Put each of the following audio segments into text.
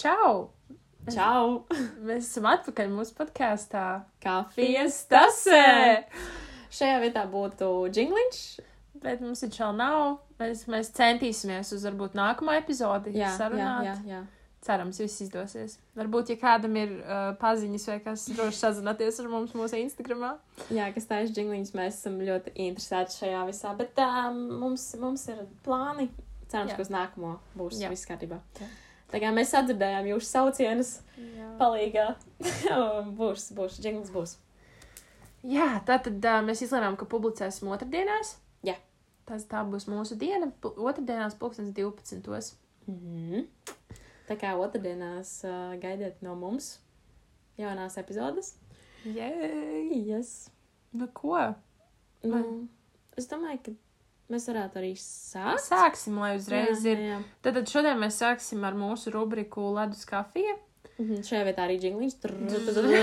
Čau! Čau! Mēs esam atpakaļ mūsu podkāstā. Kafijas tasē! Šajā vietā būtu jingliņš. Bet mums viņš vēl nav. Mēs, mēs centīsimies uz varbūt nākamo epizodi Jā, jā, sarunāt. jā, jā. Cerams, viss izdosies. Varbūt, ja kādam ir uh, paziņas vai kas, droši sazināties ar mums mūsu Instagramā. Jā, kas tā ir jingliņš, mēs esam ļoti interesēti šajā visā, bet um, mums, mums ir plāni. Cerams, Jā. ka uz nākamo būs Jā. viss kārtībā. Jā. Tā kā mēs sadzirdējām jūsu saucienus Jā, palīgā, būs, būs, jingliņš būs. Jā tā tad uh, mēs izlēmām, ka publicēsim otrdienās. Jā. Tas tā būs mūsu diena. Otrdienās, pulkstens 12. Mhm. Tā kā otrdienās uh, gaidiet no mums jaunās epizodes. Jē! Yes. Nu ko? Nu, es domāju, ka mēs varētu arī sākt. Sāksim, lai uzreiz jā, ir. jā. Tad tad šodien mēs sāksim ar mūsu rubriku Ledus kafija. Mhm, Šajā vietā arī jingliņš.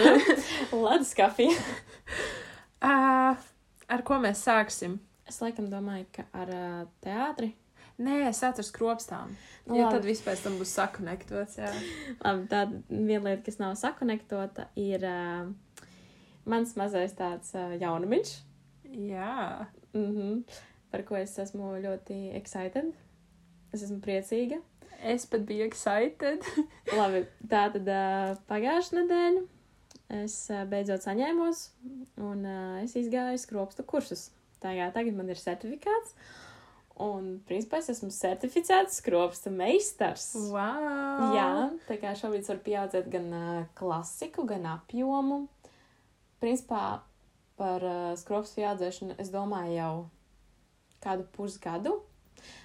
Ledus kafija. Uh, ar ko mēs sāksim? Es laikam domāju, ka ar uh, teātri. Nē, es atceros kropstām. Nu, Jo labi. tad viss pēc tam būs sakonektots. Labi, tāda viena lieta, kas nav sakonektota, ir uh, mans mazais tāds uh, jaunumiņš, jā. mm -hmm, par ko es esmu ļoti excited. Es esmu priecīga. Es pat biju excited. Labi, tā tad pagājušā nedēļa es beidzot saņēmos, un es izgāju skropstu kursus. Tagad, tagad man ir certifikāts, un principā es esmu certificēts skropstu meistars. Wow! Jā, tā kā šobrīd var pieaudzēt gan uh, klasiku, gan apjomu. Principā par uh, skropstu audzēšanu es domāju jau kādu pusgadu.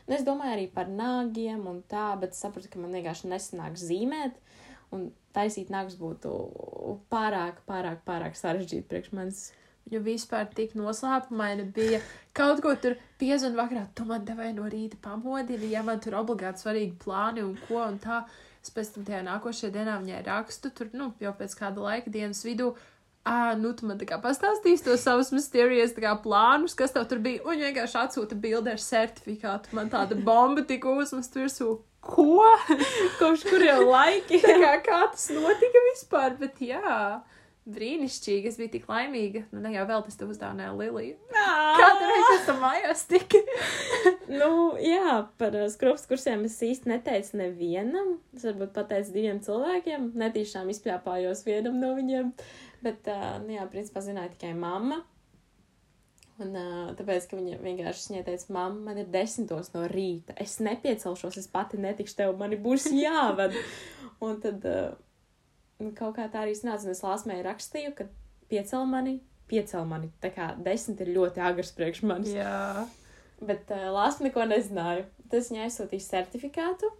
Un es domāju arī par nāgiem un tā, bet sapratu, ka man vienkārši nesanāk zīmēt. Un taisīt nagus būtu pārāk, pārāk, pārāk sarežģīti priekš manis. Jo vispār tik noslēpumaini bija kaut ko tur piezvanīt vakarā. Tu man devēji no rīta pamodini, ja man tur obligāti svarīgi plāni un ko un tā. Es pēc tam tajā nākošajā dienā viņai rakstu, tur, nu, jau pēc kāda laika dienas vidū. Ā, nu, tu man tā kā pastāstīsi to savus mysterious kā plānus, kas tev tur bija, un vienkārši atsūta bildi ar certifikātu. Man tāda bomba tika uzmest virsū. Ko? Kopš kuriem laikiem? tā kā, kā tas notika vispār, bet jā, brīnišķīgi, es biju tik laimīga. Nu, ne jau vēl tas te uzdāvināja Liliju. Kāda reize tas tam mājās tika? nu, jā, par uh, skropstu kursiem es īsti neteicu nevienam. Es varbūt pateicu diviem cilvēkiem, netīšām izpļāpājos vienam no viņiem. Bet, uh, nu, jā, principā zināja tikai mamma. Un uh, tāpēc, ka viņa vienkārši viņai teica, mamma, man ir desmitos no rīta. Es nepiecelšos, es pati netikšu tev, man būs jāved. un tad uh, kaut kā tā arī sanāca, es lāsmēju rakstīju, ka piecel mani, piecel mani. Tā kā desmit ir ļoti agrs priekš manis. Jā. Bet uh, Lāsma neko nezināja. Tas viņai aizsūtīja certifikātu.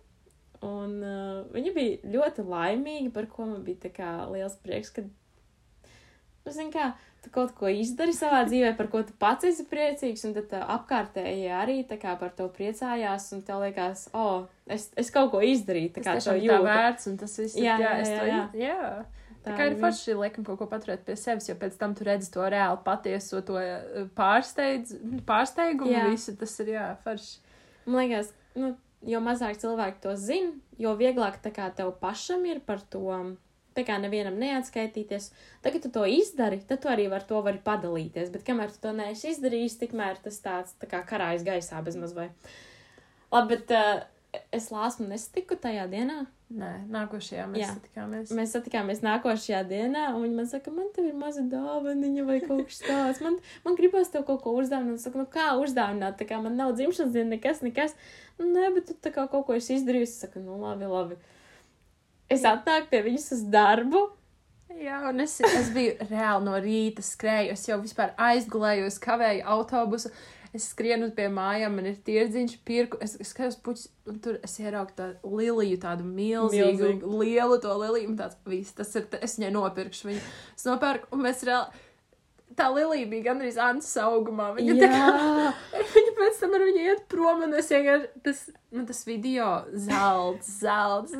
Un uh, viņa bija ļoti laimīga, par ko man bija liels prieks, ka, nu, zini, kā tu kaut ko izdari savā dzīvē, par ko tu pats esi priecīgs, un tad uh, apkārtējie arī kā par to priecājās, un tev liekas, o, oh, es, es kaut ko izdarīju, tā Tas kā to ir vērts, un tas viss ir, Jā, jā, jā, jā, jā. jā. Tā Tā kā ir forši, liekam, kaut ko paturēt pie sevis, jo pēc tam tu redzi to reāli patieso, to eh, pārsteidz, pārsteigumu, Jā. visu, tas ir, jā, forši. Man liekas, nu, jo mazāk cilvēki to zina, jo vieglāk tā kā tev pašam ir par to. Tā kā nevienam neatskaitīties. Tagad tu to izdari, tad tu arī ar to vari padalīties. Bet kamēr tu to neesi izdarījis, tikmēr tas tāds tā kā karājas gaisā bez mazvai. Labi, bet uh, es lāsmu nesatiku tajā dienā. Nē, nākošajā mēs Jā. satikāmies. Mēs satikāmies nākošajā dienā, un viņa man saka, man te ir maza dāvaniņa vai kaut kas tāds. Man, man gribās tev kaut ko uzdāvināt. Es saku, nu kā uzdāvināt, tā kā man nav dzimšanas diena, nekas, nekas. Nē, bet tu tā kā kaut ko esi izdarījusi. Es saku, nu labi, labi. Es atnāku pie viņas uz darbu. Jā, un es, es biju reāli no rīta skrēju. Es jau vispār aizgulēju, es kavēju autobusu. Es skrienu pie mājām, man ir tirdziņš, pirku. Es, es skatos puķis, un tur es ieraugu tādu liliju, tādu milzīgu. Milzīgu. lielu to liliju. Un tāds, viss, tas ir, es viņai nopirkšu viņu. Es nopērku, un mēs reāli, tā lilija bija gandrīz Antas augumā. Viņa kā, viņa pēc tam ar viņu iet prom, un es vienkārši, tas, nu, tas video zelts, zelts.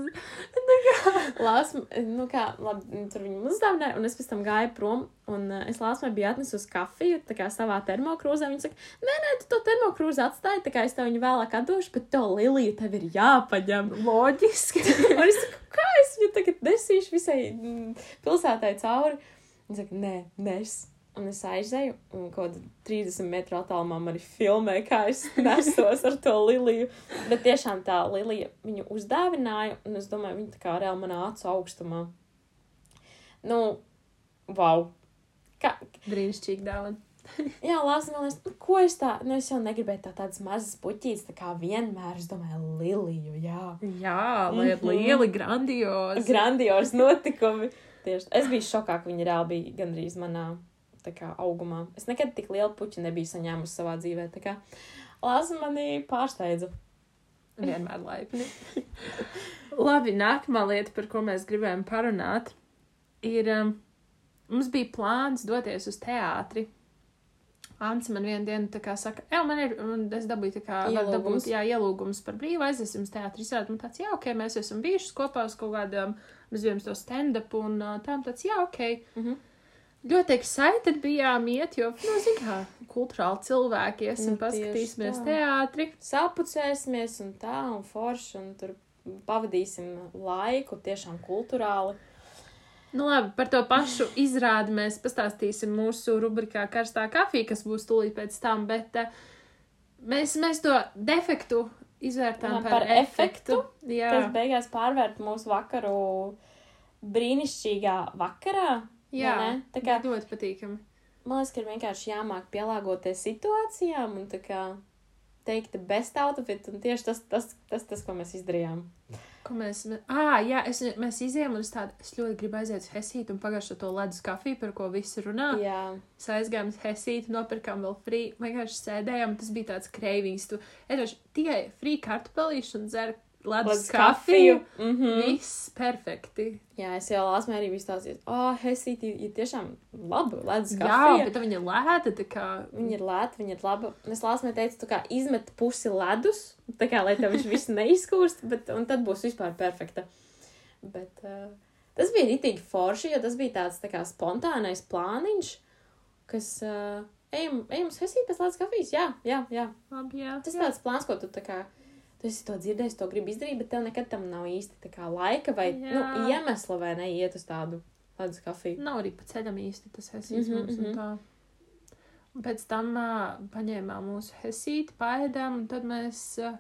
Lāsma, nu kā, labi, tur viņa uzdāvināja, un es pēc tam gāju prom, un uh, es lāsmai biju atnesusi kafiju, tā kā savā termokrūzē. Viņa saka, nē, nē, tu to termokrūzi atstāji, tā kā es tev viņu vēlāk atdošu, bet to liliju tev ir jāpaņem. Loģiski. Un es saku, kā es visai mm, pilsētai cauri. Un saka, nē, nes. Un es aizēju, un kaut kādā 30 metru attālumā man ir filmē, kā es nesos ar to Liliju. Bet tiešām tā Lilija viņu uzdāvināja, un es domāju, viņa tā kā reāli manā acu augstumā. Nu, wow! Kā, Brīnišķīgi dāvana. Jā, Lāsa, man liekas, nu, ko es tā, nu, es jau negribēju tā tādas mazas puķītes, tā kā vienmēr, es domāju, Liliju, jā. Jā, lai ir Mhm. lieli, grandiozi. Grandiozi notikumi. Tieši, es biju šokā, ka viņa reāli bija gandrīz manā, kā, augumā. Es nekad tik lielu puķi nebiju saņēmusi savā dzīvē, tā kā Lāsa mani pārsteidza. Vienmēr laipni. Labi, nākamā lieta, par ko mēs gribējām parunāt, ir, um, mums bija plāns doties uz teātri. Ants man vienu dienu tā kā saka, ej, man ir, un es dabūju tā kā, Ielūgums. dabūt, jā, ielūgums par brīvu aiziesim uz teātri izrādi. Un tāds, jā, ok, mēs esam bijuši kopā uz kaut kādām, mēs bijām to stand-up, un uh, tām tāds, jā, ok. Mhm. Ļoti excited bijām iet, jo, nu, zin kā, kulturāli cilvēki, esam Nu, paskatīsimies teātri. Sapucēsimies un tā, un forši, un tur pavadīsim laiku tiešām kulturāli. Nu, labi, par to pašu izrādi mēs pastāstīsim mūsu rubrikā Karstā kafija, kas būs tūlīt pēc tam, bet uh, mēs, mēs to defektu izvērtām par, par efektu, Jā, kas beigās pārvērt mūsu vakaru brīnišķīgā vakarā. Jā? Tā kā ļoti patīkami. man liekas, ka ir vienkārši jāmāk pielāgoties situācijām un tā kā teikt, best outfit, un tieši tas, tas, tas, tas ko mēs izdarījām. Ko mēs, ah, jā, es, mēs izējām un es tādu, es ļoti gribu aiziet uz Hesītu un pagaršot to ledus kafiju, par ko visi runā. Jā, Mēs aizgājām uz Hesītu, nopirkām vēl frī, vienkārši sēdējām, tas bija tāds kreivings, tu ēdoši tikai frī kartupelīšu un dzer ledus kafiju. kafiju. Mhm. Viss perfekti. Jā, es jau lāsmē arī biju stāstījis, o, oh, Hesīti ir tiešām laba ledus Jā, kafija. bet viņa lēta, tā kā. Viņa ir lēta, viņa ir laba. Es lāsmē teicu, tu kā izmet pusi ledus, tā kā lai tev viņš viss neizkūst, bet un tad būs vispār perfekta. Bet uh, tas bija ritīgi forši, jo tas bija tāds tā kā spontānais plāniņš, kas, uh, ejam, ejam uz Hesīti pēc ledus kafijas, jā, jā, jā. Labi, jā. Tas ir tāds plāns, ko tu tā kā. Tu esi to dzirdējis, to gribi izdarīt, bet tev nekad tam nav īsti laika vai Jā. nu, iemesla, vai ne, iet uz tādu ledus kafiju. Nav arī pa ceļam īsti tas hesīts Mhm, mums un mhm. tā. Un pēc tam uh, paņēmām mūsu hesīti, paēdām, un tad mēs. Uh,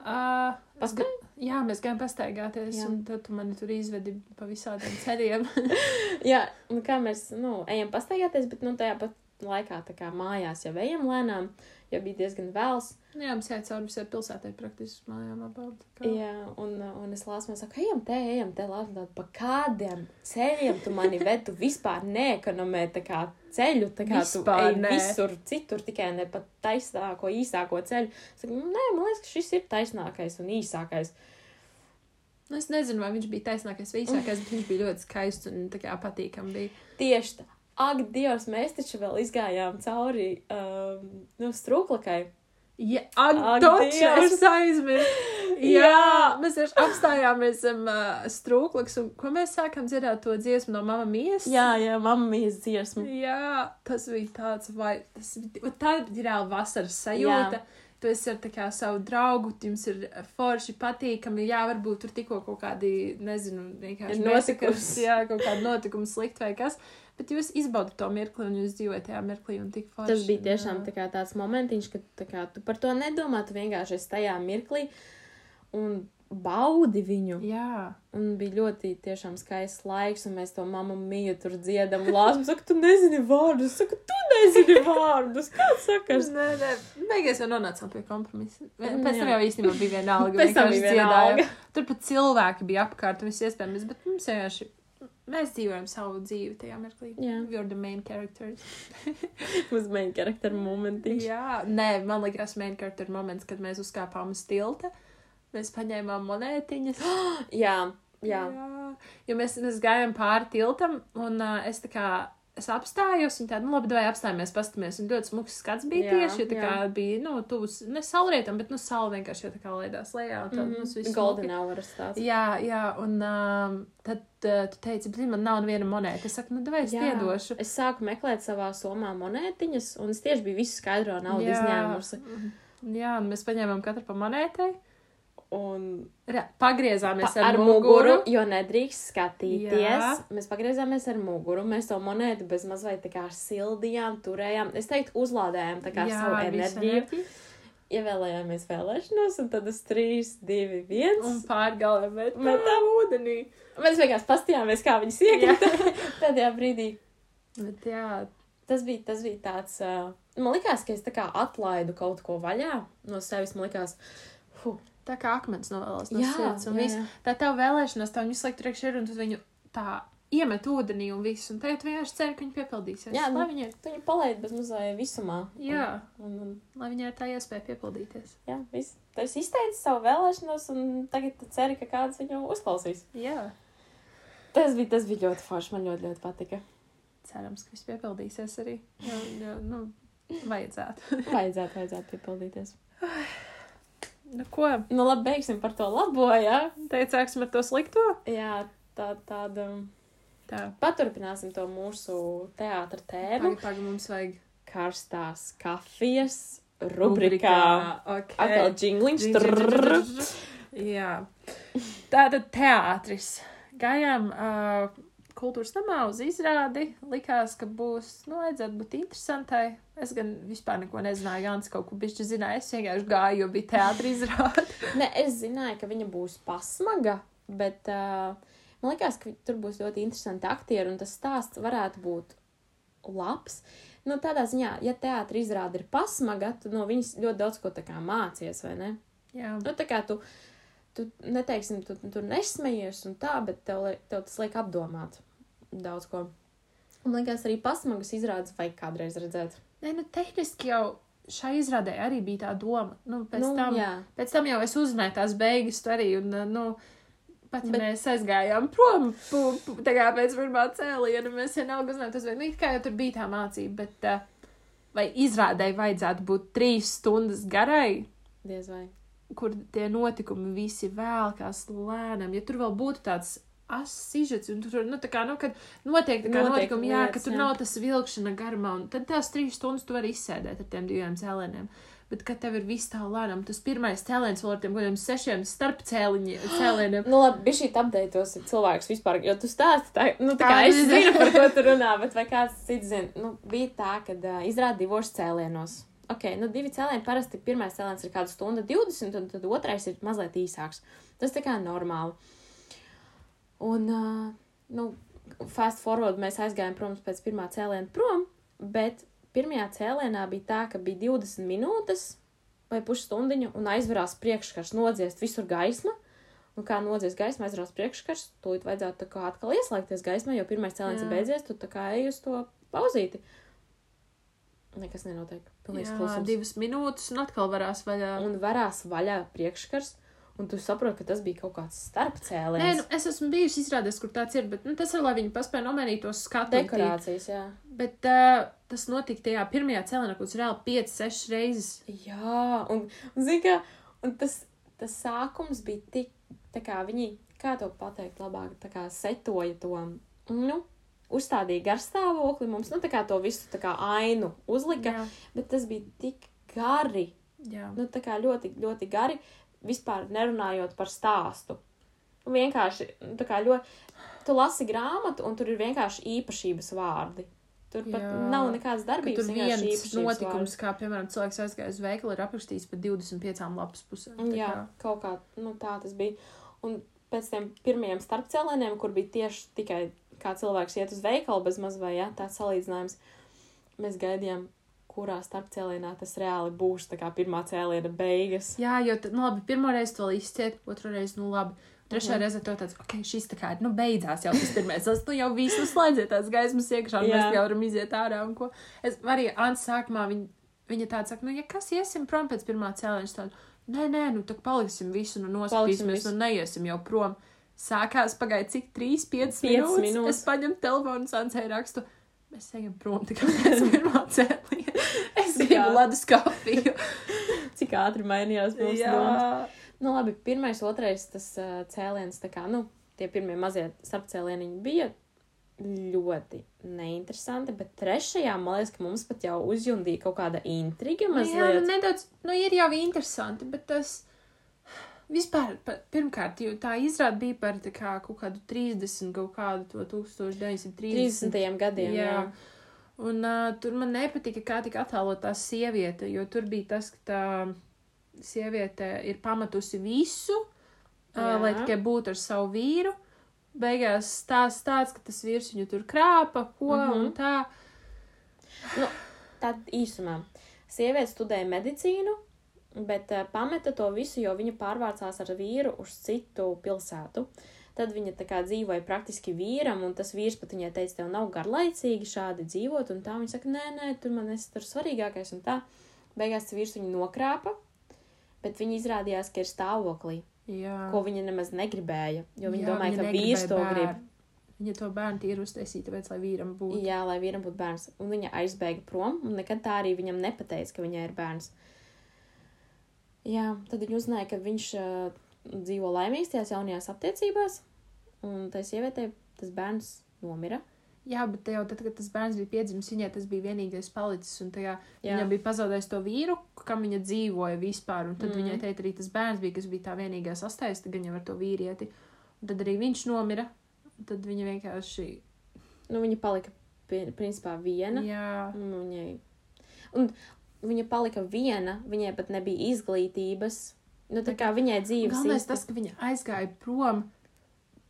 uh, Pastaigā? Jā, mēs gājām pastaigāties, Jā. un tad tu mani tur izvedi pa visādiem ceļiem. Jā, un kā mēs, nu, ejam pastaigāties, bet, nu, tajā pat laikā, tā kā mājās jau ejam lēnām, jo bija diezgan vēls. jā, mums jāiet cauri visai pilsētai praktiski mājām tā kā. Jā, un, un es lasu, man saka, ejam te, ejam te, lasu, tādu, pa kādiem ceļiem tu mani ved, tu vispār neekonomē tā kā ceļu, tā kā Vispār tu ej nē. visur citur, tikai ne pat taisnāko, īsāko ceļu. Es saku, nē, man liekas, ka šis ir taisnākais un īsākais. Nu, Es nezinu, vai viņš bija taisnākais vai īsākais, bet viņš bija ļoti skaists un bija. Tieši tā. Ak, Dievs, mēs taču vēl izgājām cauri um, nu, strūklakai. Jā, ak, Ak, toči, es aizmirsu. Jā, Jā. mēs vienkārši apstājāmies zem uh, strūklaks, un ko mēs sākām dzirdēt to dziesmu no Mama Mijas? Jā, jā, mammas dziesma. Jā, tas bija tāds, vai tas bija, tā ir reāli vasaras sajūta. Jā. Tu esi ar kā savu draugu, jums ir forši patīkami, jā, varbūt tur tikko kaut kādi, nezinu, vienkārši notikums. jā, kaut kāda notikuma slikt vai kas, bet jūs izbaudat to mirkli un jūs dzīvojat tajā mirklī un tik forši. Tas bija tiešām tā kā tāds momentiņš, ka tā kā, tu par to nedomā, tu vienkārši esi tajā mirklī un baudi viņu. Jā. Un bija ļoti tiešām skaists laiks, un mēs to mammu mīju tur dziedam. Lāsmu saka, tu nezini vārdus. Saka, tu nezini vārdus. Kāds sakars? Nē, nē, beigās jau nonācām pie kompromisa. Pēc tam jau īstenībā bija vienalga. Pēc tam bija vienalga. dziedājām. Tur pat cilvēki bija apkārt un viss iespējams, bet mums vienkārši. Mēs dzīvojam savu dzīvi tajā mirklī. Jā. You're the main characters. Uz main charakteru momentiņš. Jā, nē, man liekas, main character moments, kad mēs uzkāpām uz tilta. Mēs paņēmām monētiņas. Jā, jā. jā. Jo mēs, mēs gājām pāri tiltam, un uh, es tā kā. Es apstājos, un tādu, nu, labi, vai apstājamies, paskatāmies. Un ļoti smags skats bija Jā, tieši, jo tā kā jā. bija, nu, tuvs, ne saulrietam, bet, nu, saule vienkārši jau tā kā laidās lejā. Un tad, mm. -hmm. viss Golden hour tāds. Jā, jā, un um, tad uh, tu teici, bet man nav neviena monēta. Es saku, nu, vai es iedošu. Es sāku meklēt savā somā monētiņas, un es tieši biju visu skaidro naudu izņēmusi. Jā, un mēs paņēmām katru pa monētai. Un Ra pagriezāmies pa, ar, ar muguru, jo nedrīkst skatīties. Jā. Mēs pagriezāmies ar muguru, mēs to monētu bez mazliet tā kā sildījām, turējām. Es teiktu, uzlādējām tā kā Jā, savu enerģiju. enerģiju. Ievēlējāmies vēlēšanos, un tad uz 3, 2, 1. Un pārgalē metām Metām ūdenī. Mēs vienkārši pastījāmies, kā viņas iekrita pēdējā brīdī. Bet jā, Tas bija, tas bija tāds. Uh, man liekas, ka es tā kā atlaidu kaut ko vaļā no sevis. Man liekas, huh, tā kā akmens novēlas no sirds. Un jā, viss. jā. Tā tev vēlēšanās, tā viņi visu laiku tur iekšā ir un tu viņu tā iemet ūdenī un viss. Un tagad vienkārši ceri, ka viņi piepildīsies. jā, lai viņi, viņu palaid bez mazliet visumā. jā, Un, un, lai viņi ir tā iespēja piepildīties. jā, viss. Tu esi izteicis savu vēlēšanos, un tagad tu ceri, ka kāds viņu uzklausīs. Jā. Tas bija, tas bija ļoti forši. Man ļoti, ļoti patika. Cerams, ka viss piepildīsies arī. Jo, jo, nu, vajadzētu. Vajadzētu, vajadzētu piepildīties. nu, ko? Nu, labi, beigsim par to labo, jā. Teikt, sāksim ar to slikto? Jā, tā, tāda. Tā. Paturpināsim to mūsu teātra tēmu. Tagad, tagad mums vajag Karstās kafijas rubrikā. Ok. Atkal trrrr. Jā. Tātad teātris. Gājām uh, kultūras namā uz izrādi. Likās, ka būs, nu, vajadzētu būt interesantai. Es gan vispār neko nezināju. Jānis kaut ko bišķi zināja. Es vienkārši gāju, jo bija teātris izrāde. Ne, es zināju, ka viņa būs pasmaga, bet uh, man liekas, ka tur būs ļoti interesanti aktieri un tas stāsts varētu būt labs. Nu, tādā ziņā, ja teātris izrāda ir pasmaga, tu no viņas ļoti daudz ko tā kā mācies, vai ne? Jā. Nu, tā kā tu, tu neteiksim, tu tur nesmējies un tā, bet tev, tev tas liek apdomāt daudz ko. Un, man liekas, arī pasmagas izrādes vajag kādreiz redzēt. Nē, nu, tehniski jau šai izrādē arī bija tā doma. Nu, pēc, Nu, tam, jā. pēc tam jau es uzzināju tās beigas tu arī. Un, nu, pat ja Bet- mēs aizgājām prom, pu, pu, pēc pirmā cēliena, mēs vienalga uzzinājām, tas bija, nu, kā jau tur bija tā mācība, bet uh, vai izrādēji vajadzētu būt trīs stundas garai, Diez vai. kur tie notikumi visi vēlkās lēnām, ja tur vēl būtu tāds asižets, un tur, nu, tā kā, nu, kad notiek tā kā Notiek notikumi, jā, ka tur jā. nav tas vilkšana garumā, un tad tās trīs stundas tu vari izsēdēt ar tiem diviem cēlieniem. Bet, kad tev ir viss tā lēnām, tas pirmais cēliens vēl ar tiem kādiem sešiem starp cēliņi- cēlieniem. Nu, labi, bija šī apdeitos cilvēks vispār, jo tu stāsti tā, nu, tā kā es es zinu, par ko tu runā, bet vai kāds cits zina, nu, bija tā, ka uh, izrāda divos cēlienos. Ok, nu, divi cēlieni parasti pirmais cēliens ir kāda stunda 20, un tad otrais ir mazliet īsāks. Tas tā kā normāli. Un, nu, fast forward mēs aizgājām, protams, pēc pirmā cēliena prom, bet pirmajā cēlienā bija tā, ka bija 20 minūtes vai pusstundiņa un aizverās priekškars, nodziest visur gaisma. Un kā nodzies gaisma, aizrās priekškars, tūlīt vajadzētu kā atkal ieslēgties gaismā, jo pirmais cēliens ir beidzies, tu tā kā ej uz to pauzīti. Nekas nenotiek. Pilnīgs klusums. divas minūtes, un atkal varās vaļā. Un varās vaļā priekškars, un tu saproti, ka tas bija kaut kāds starp Nē, nu, es esmu bijusi izrādēs, kur tāds ir, bet nu, tas ir, lai viņi paspēja nomainīt to skatu. Dekorācijas, jā. Bet uh, tas notika tajā pirmajā cēlienā, kurš reāli 5-6 reizes. Jā, un, un zini, kā, un tas, tas sākums bija tik, tā kā viņi, kā to pateikt labāk, tā kā setoja to, nu, uzstādīja garstāvokli mums, nu, tā kā to visu tā kā ainu uzlika, Jā. bet tas bija tik gari, Jā. nu, tā kā ļoti, ļoti gari, vispār nerunājot par stāstu. Vienkārši, nu, tā kā ļoti, tu lasi grāmatu, un tur ir vienkārši īpašības vārdi. Tur pat Jā. nav nekādas Ka darbības. tur vienkārši viens notikums, kā piemēram cilvēks aizgāja uz veikalu, ir aprakstījis pa 25 lapas pusēm. Jā, kā- kaut kā nu, tā tas bija. Un pēc tam pirmajiem starpcēlieniem, kur bija tieši tikai kā cilvēks iet uz veikalu, bez maz vai jā, tāds salīdzinājums, mēs gaidījām, kurā starpcēlienā tas reāli būs. Tā kā pirmā cēliena beigas. Jā, jo, tad, nu, labi, pirmo reizi to izciet, otru reizi, nu, labi. Trešā Mhm. reize to tāds, ok, šis tā kā ir, nu, beidzās jau tas pirmais. Tas, nu, jau viss, nu, slēdziet tās gaismas iekšā, un Jā. mēs jau varam iziet ārā un ko. Es arī Ants sākumā, viņa, viņa tāda saka, nu, ja kas iesim prom pēc pirmā cēliņa, tad, nē, nē, nu, tad paliksim visu, nu, visu. nu, neiesim jau prom. Sākās pagaid cik 3, 5 Piecas minūtes. minūtes. Es paņemu telefonu, Sansai rakstu. Mēs ejam prom tikai pēc pirmā cēliņa. Gribu ledus kafiju. Cik ātri mainījās mūsu domas. Nu, labi, pirmais, otrais tas uh, cēliens, tā kā, nu, tie pirmie mazie starpcēlieniņi bija ļoti neinteresanti, bet trešajā, man liekas, ka mums pat jau uzjundīja kaut kāda intriga Nu, jā, nu, nedaudz, nu, ir jau interesanti, bet tas, Vispār, pirmkārt, jo tā izrāda bija par kā kaut kādu 30, kaut kādu to 1930. 30. gadiem. Jā. jā. Un uh, tur man nepatika, kā tika attēlot tā sieviete, jo tur bija tas, ka tā sieviete ir pametusi visu, uh, lai tikai būtu ar savu vīru. Beigās stāsts tāds, ka tas vīrs viņu tur krāpa, ko mm -hmm. un tā. Nu, tad īsumā. Sieviete studēja medicīnu, bet uh, pameta to visu, jo viņa pārvācās ar vīru uz citu pilsētu. Tad viņa tā kā dzīvoja praktiski vīram, un tas vīrs pat viņai teica, tev nav garlaicīgi šādi dzīvot, un tā viņa saka, nē, nē, tur man esi tur svarīgākais, un tā. Beigās tas vīrs viņu nokrāpa, bet viņa izrādījās, ka ir stāvoklī, Jā. ko viņa nemaz negribēja, jo viņa Jā, domāja, viņa ka vīrs to negribēja grib. Viņa to bērnu tīri uztaisīja, tāpēc, lai vīram būtu. Jā, lai vīram būtu bērns. Un viņa aizbēga prom, un nekad tā arī viņam nepateica, ka viņai ir bērns. Jā, tad viņa uzzināja, ka viņš dzīvo laimīgs tajās jaunajās attiecībās, un tai sievietei tas bērns nomira. Jā, bet jau tad, kad tas bērns bija piedzimis, viņai tas bija vienīgais palicis. Un tajā Jā. viņa bija pazaudējusi to vīru, kam viņa dzīvoja vispār. Un tad mm. Mhm. viņai teica, arī tas bērns bija, kas bija tā vienīgā sastaista, gan jau ar to vīrieti. Un tad arī viņš nomira. Tad viņa vienkārši. Nu, viņa palika principā viena. Jā, Un viņai. Un viņa palika viena, viņai pat nebija izglītības. Nu, tā kā viņai dzīves galvenais īsti- tas, ka viņa aizgāja prom.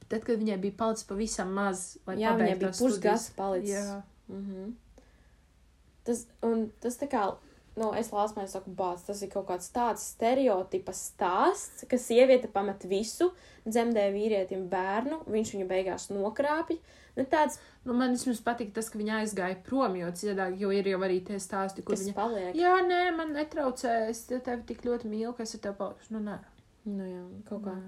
Tad, kad viņai bija palicis pavisam maz, lai Jā, viņai bija pusgads palicis. Jā, Mhm. Tas, un tas tā kā, nu, es man saku, bāc, tas ir kaut kāds tāds stereotipa stāsts, ka sieviete pamet visu, dzemdē vīrietim bērnu, viņš viņu beigās nokrāpja. Nu, tāds, nu, man vismaz patīk tas, ka viņa aizgāja prom, jo citādi, jo ir jau arī tie stāsti, kur viņa. paliek. Jā, nē, man netraucē, es tevi tik ļoti mīlu, ka es ar tevi palikšu. Nu, nē. Nu, jā, kaut kā.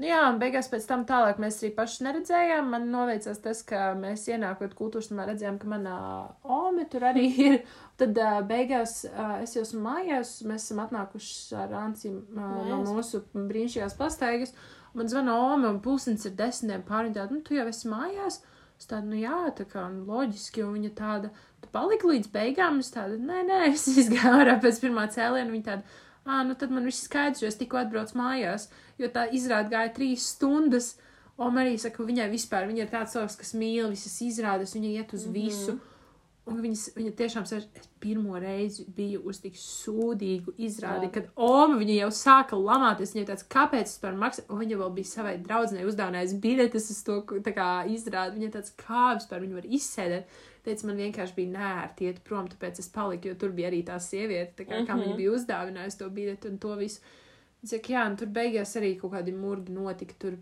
Nu jā, un beigās pēc tam tālāk mēs arī paši neredzējām. Man noveicās tas, ka mēs ienākot kultūras namā redzējām, ka manā ome tur arī ir. Tad uh, beigās uh, es jau esmu mājās, mēs esam atnākuši ar Ancim uh, no mūsu brīnišķīgās pastaigas. Man zvana ome un pulsins ir desmitiem pāri. Tāda, nu, tu jau esi mājās. Es tādu, nu jā, tā kā nu, loģiski, un viņa tāda, tu paliki līdz beigām. Es tādu, nē, nē, es izgāju ārā pēc pirmā cēliena. Viņa tāda, ah, nu tad man viss skaidrs, jo es tikko atbraucu mājās, jo tā izrāda gāja trīs stundas. Un arī saka, ka viņai vispār, viņa ir tāds cilvēks, kas mīl visas izrādes, viņa iet uz mm -hmm. visu. Un viņas, viņa tiešām sēž, es pirmo reizi biju uz tik sūdīgu izrādi, Jā. kad Oma viņa jau sāka lamāties. Viņai tāds, kāpēc es par maksu, un viņa vēl bija savai draudzenei uzdāvinājusi biļetes uz to tā kā izrādi. Viņa tāds, kā vispār viņu var izsēdēt. Teica, man vienkārši bija nērti iet prom, tāpēc es paliku, jo tur bija arī tā sieviete, tā kā, mm -hmm. kā Mhm. viņa bija uzdāvinājusi to biļeti un to visu. Viņa saka, jā, un tur beigās arī kaut kādi murgi notika. Tur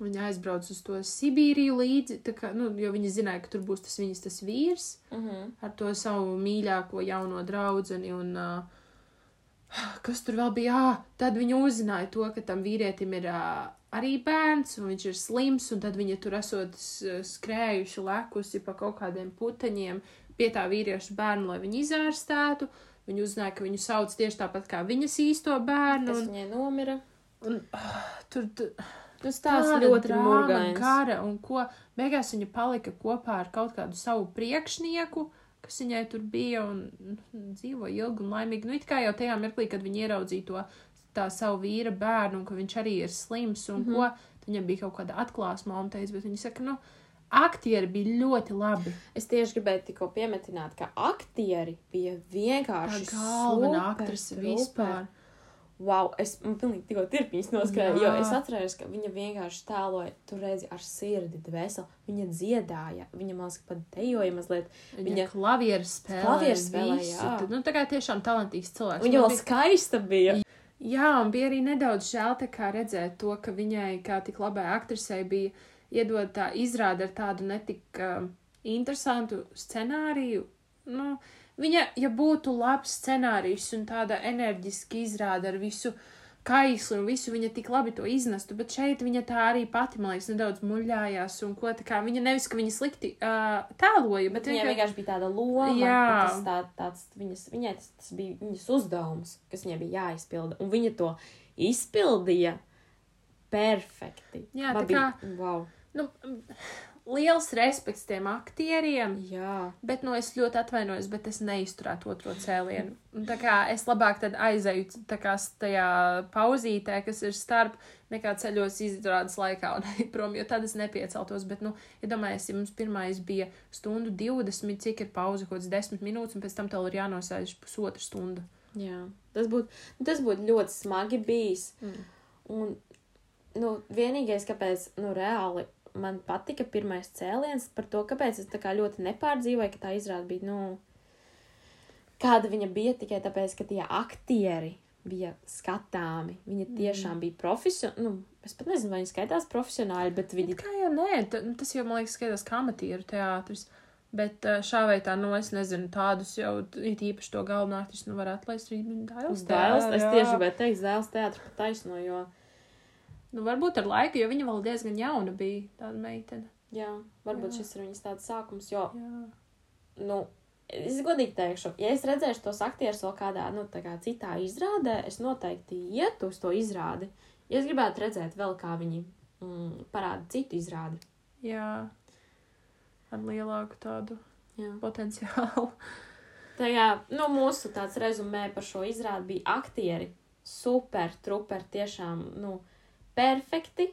viņa aizbrauca uz to Sibīriju līdzi, kā, nu, jo viņa zināja, ka tur būs tas viņas tas vīrs Mhm. ar to savu mīļāko jauno draudzeni. Un, uh, kas tur vēl bija? Ah, tad viņa uzzināja to, ka tam vīrietim ir uh, arī bērns, un viņš ir slims, un tad viņa tur esot skrējuši lekusi pa kaut kādiem puteņiem pie tā vīrieša bērnu, lai viņu izārstētu. Viņa uzzināja, ka viņu sauc tieši tāpat kā viņas īsto bērnu. Kas Un, viņai nomira. un, uh, tur, tur Stāsts tāda ļoti murgains. gara, un ko beigās viņa palika kopā ar kaut kādu savu priekšnieku, kas viņai tur bija un nu, dzīvoja ilgi un laimīgi. Nu, it kā jau tajā mirklī, kad viņa ieraudzīja to tā savu vīra bērnu, un ka viņš arī ir slims un mm Mhm. -hmm. ko, tad viņam bija kaut kāda atklāsma, un teica, bet viņa saka, nu, aktieri bija ļoti labi. Es tieši gribēju tikko piemetināt, ka aktieri bija vienkārši galvenā aktrise super. Wow, es man pilnīgi tikko tirpiņas noskrēju, jo es atceros, ka viņa vienkārši tēloja, tu redzi, ar sirdi, dvēseli. Viņa dziedāja, viņa man liekas, pat dejoja mazliet. Viņa, Viņa- klavieru spēlēja. Klavieru spēlēja, jā. Tad, Nu, tā kā tiešām talantīgs cilvēks. Viņa vēl skaista bija. Jā, un bija arī nedaudz žēl tā kā redzēt to, ka viņai, kā tik labai aktrisei, bija iedod tā izrāda ar tādu netik uh, interesantu scenāriju. Nu, viņa, ja būtu labs scenārijs un tāda enerģiski izrāda ar visu kaisli un visu, viņa tik labi to iznestu, bet šeit viņa tā arī pati, man liekas, nedaudz muļājās un ko tā kā viņa nevis, ka viņa slikti uh, tēloja, bet Bet viņai vienkārši bija tāda loma, Jā. tas, tā, tāds, viņas, viņai tas, tas bija viņas uzdevums, kas viņai bija jāizpilda. Un viņa to izpildīja perfekti. Jā, Man tā bija, wow. Nu, liels respekts tiem aktieriem. Jā. Bet, nu, es ļoti atvainojos, bet es neizturētu otro cēlienu. Tā kā es labāk tad aizeju tā kā tajā pauzītē, kas ir starp nekā ceļos izrādes laikā un prom, jo tad es nepieceltos. Bet, nu, iedomājieties, ja mums pirmais bija stundu 20, cik ir pauze, kaut kāds 10 minūtes, un pēc tam tev ir jānosēž pusotra stunda. Jā. Tas būtu tas būt ļoti smagi bijis. Mm. Un, nu, vienīgais, kāpēc, nu, reāli man patika pirmais cēliens par to, kāpēc es tā kā ļoti nepārdzīvoju, ka tā izrāda bija, nu, kāda viņa bija tikai tāpēc, ka tie aktieri bija skatāmi. Viņi tiešām bija profesionāli, nu, es pat nezinu, vai viņi skaitās profesionāli, bet viņi kā jau nē, nu, tas jau, man liekas, skaitās kā amatieru teātris. Bet šā vai tā, nu, es nezinu, tādus jau it īpaši to galveno aktrisu, nu, var atlaist arī Dāles Dēls, es tieši gribēju teikt, dēls teātris pat taisno, jo, Nu, varbūt ar laiku, jo viņa vēl diezgan jauna bija, tāda meitene. jā, varbūt Jā. šis ir viņas tāds sākums, jo, Jā. nu, es godīgi teikšu, ja es redzēšu tos aktierus vēl kādā, nu, kā citā izrādē, es noteikti ietu uz to izrādi. Ja es gribētu redzēt vēl, kā viņi mm, parāda citu izrādi. Jā. Ar lielāku tādu Jā. potenciālu. Tā kā, nu, mūsu tāds rezumē par šo izrādi bija aktieri. Super, truper, tiešām, nu, perfekti.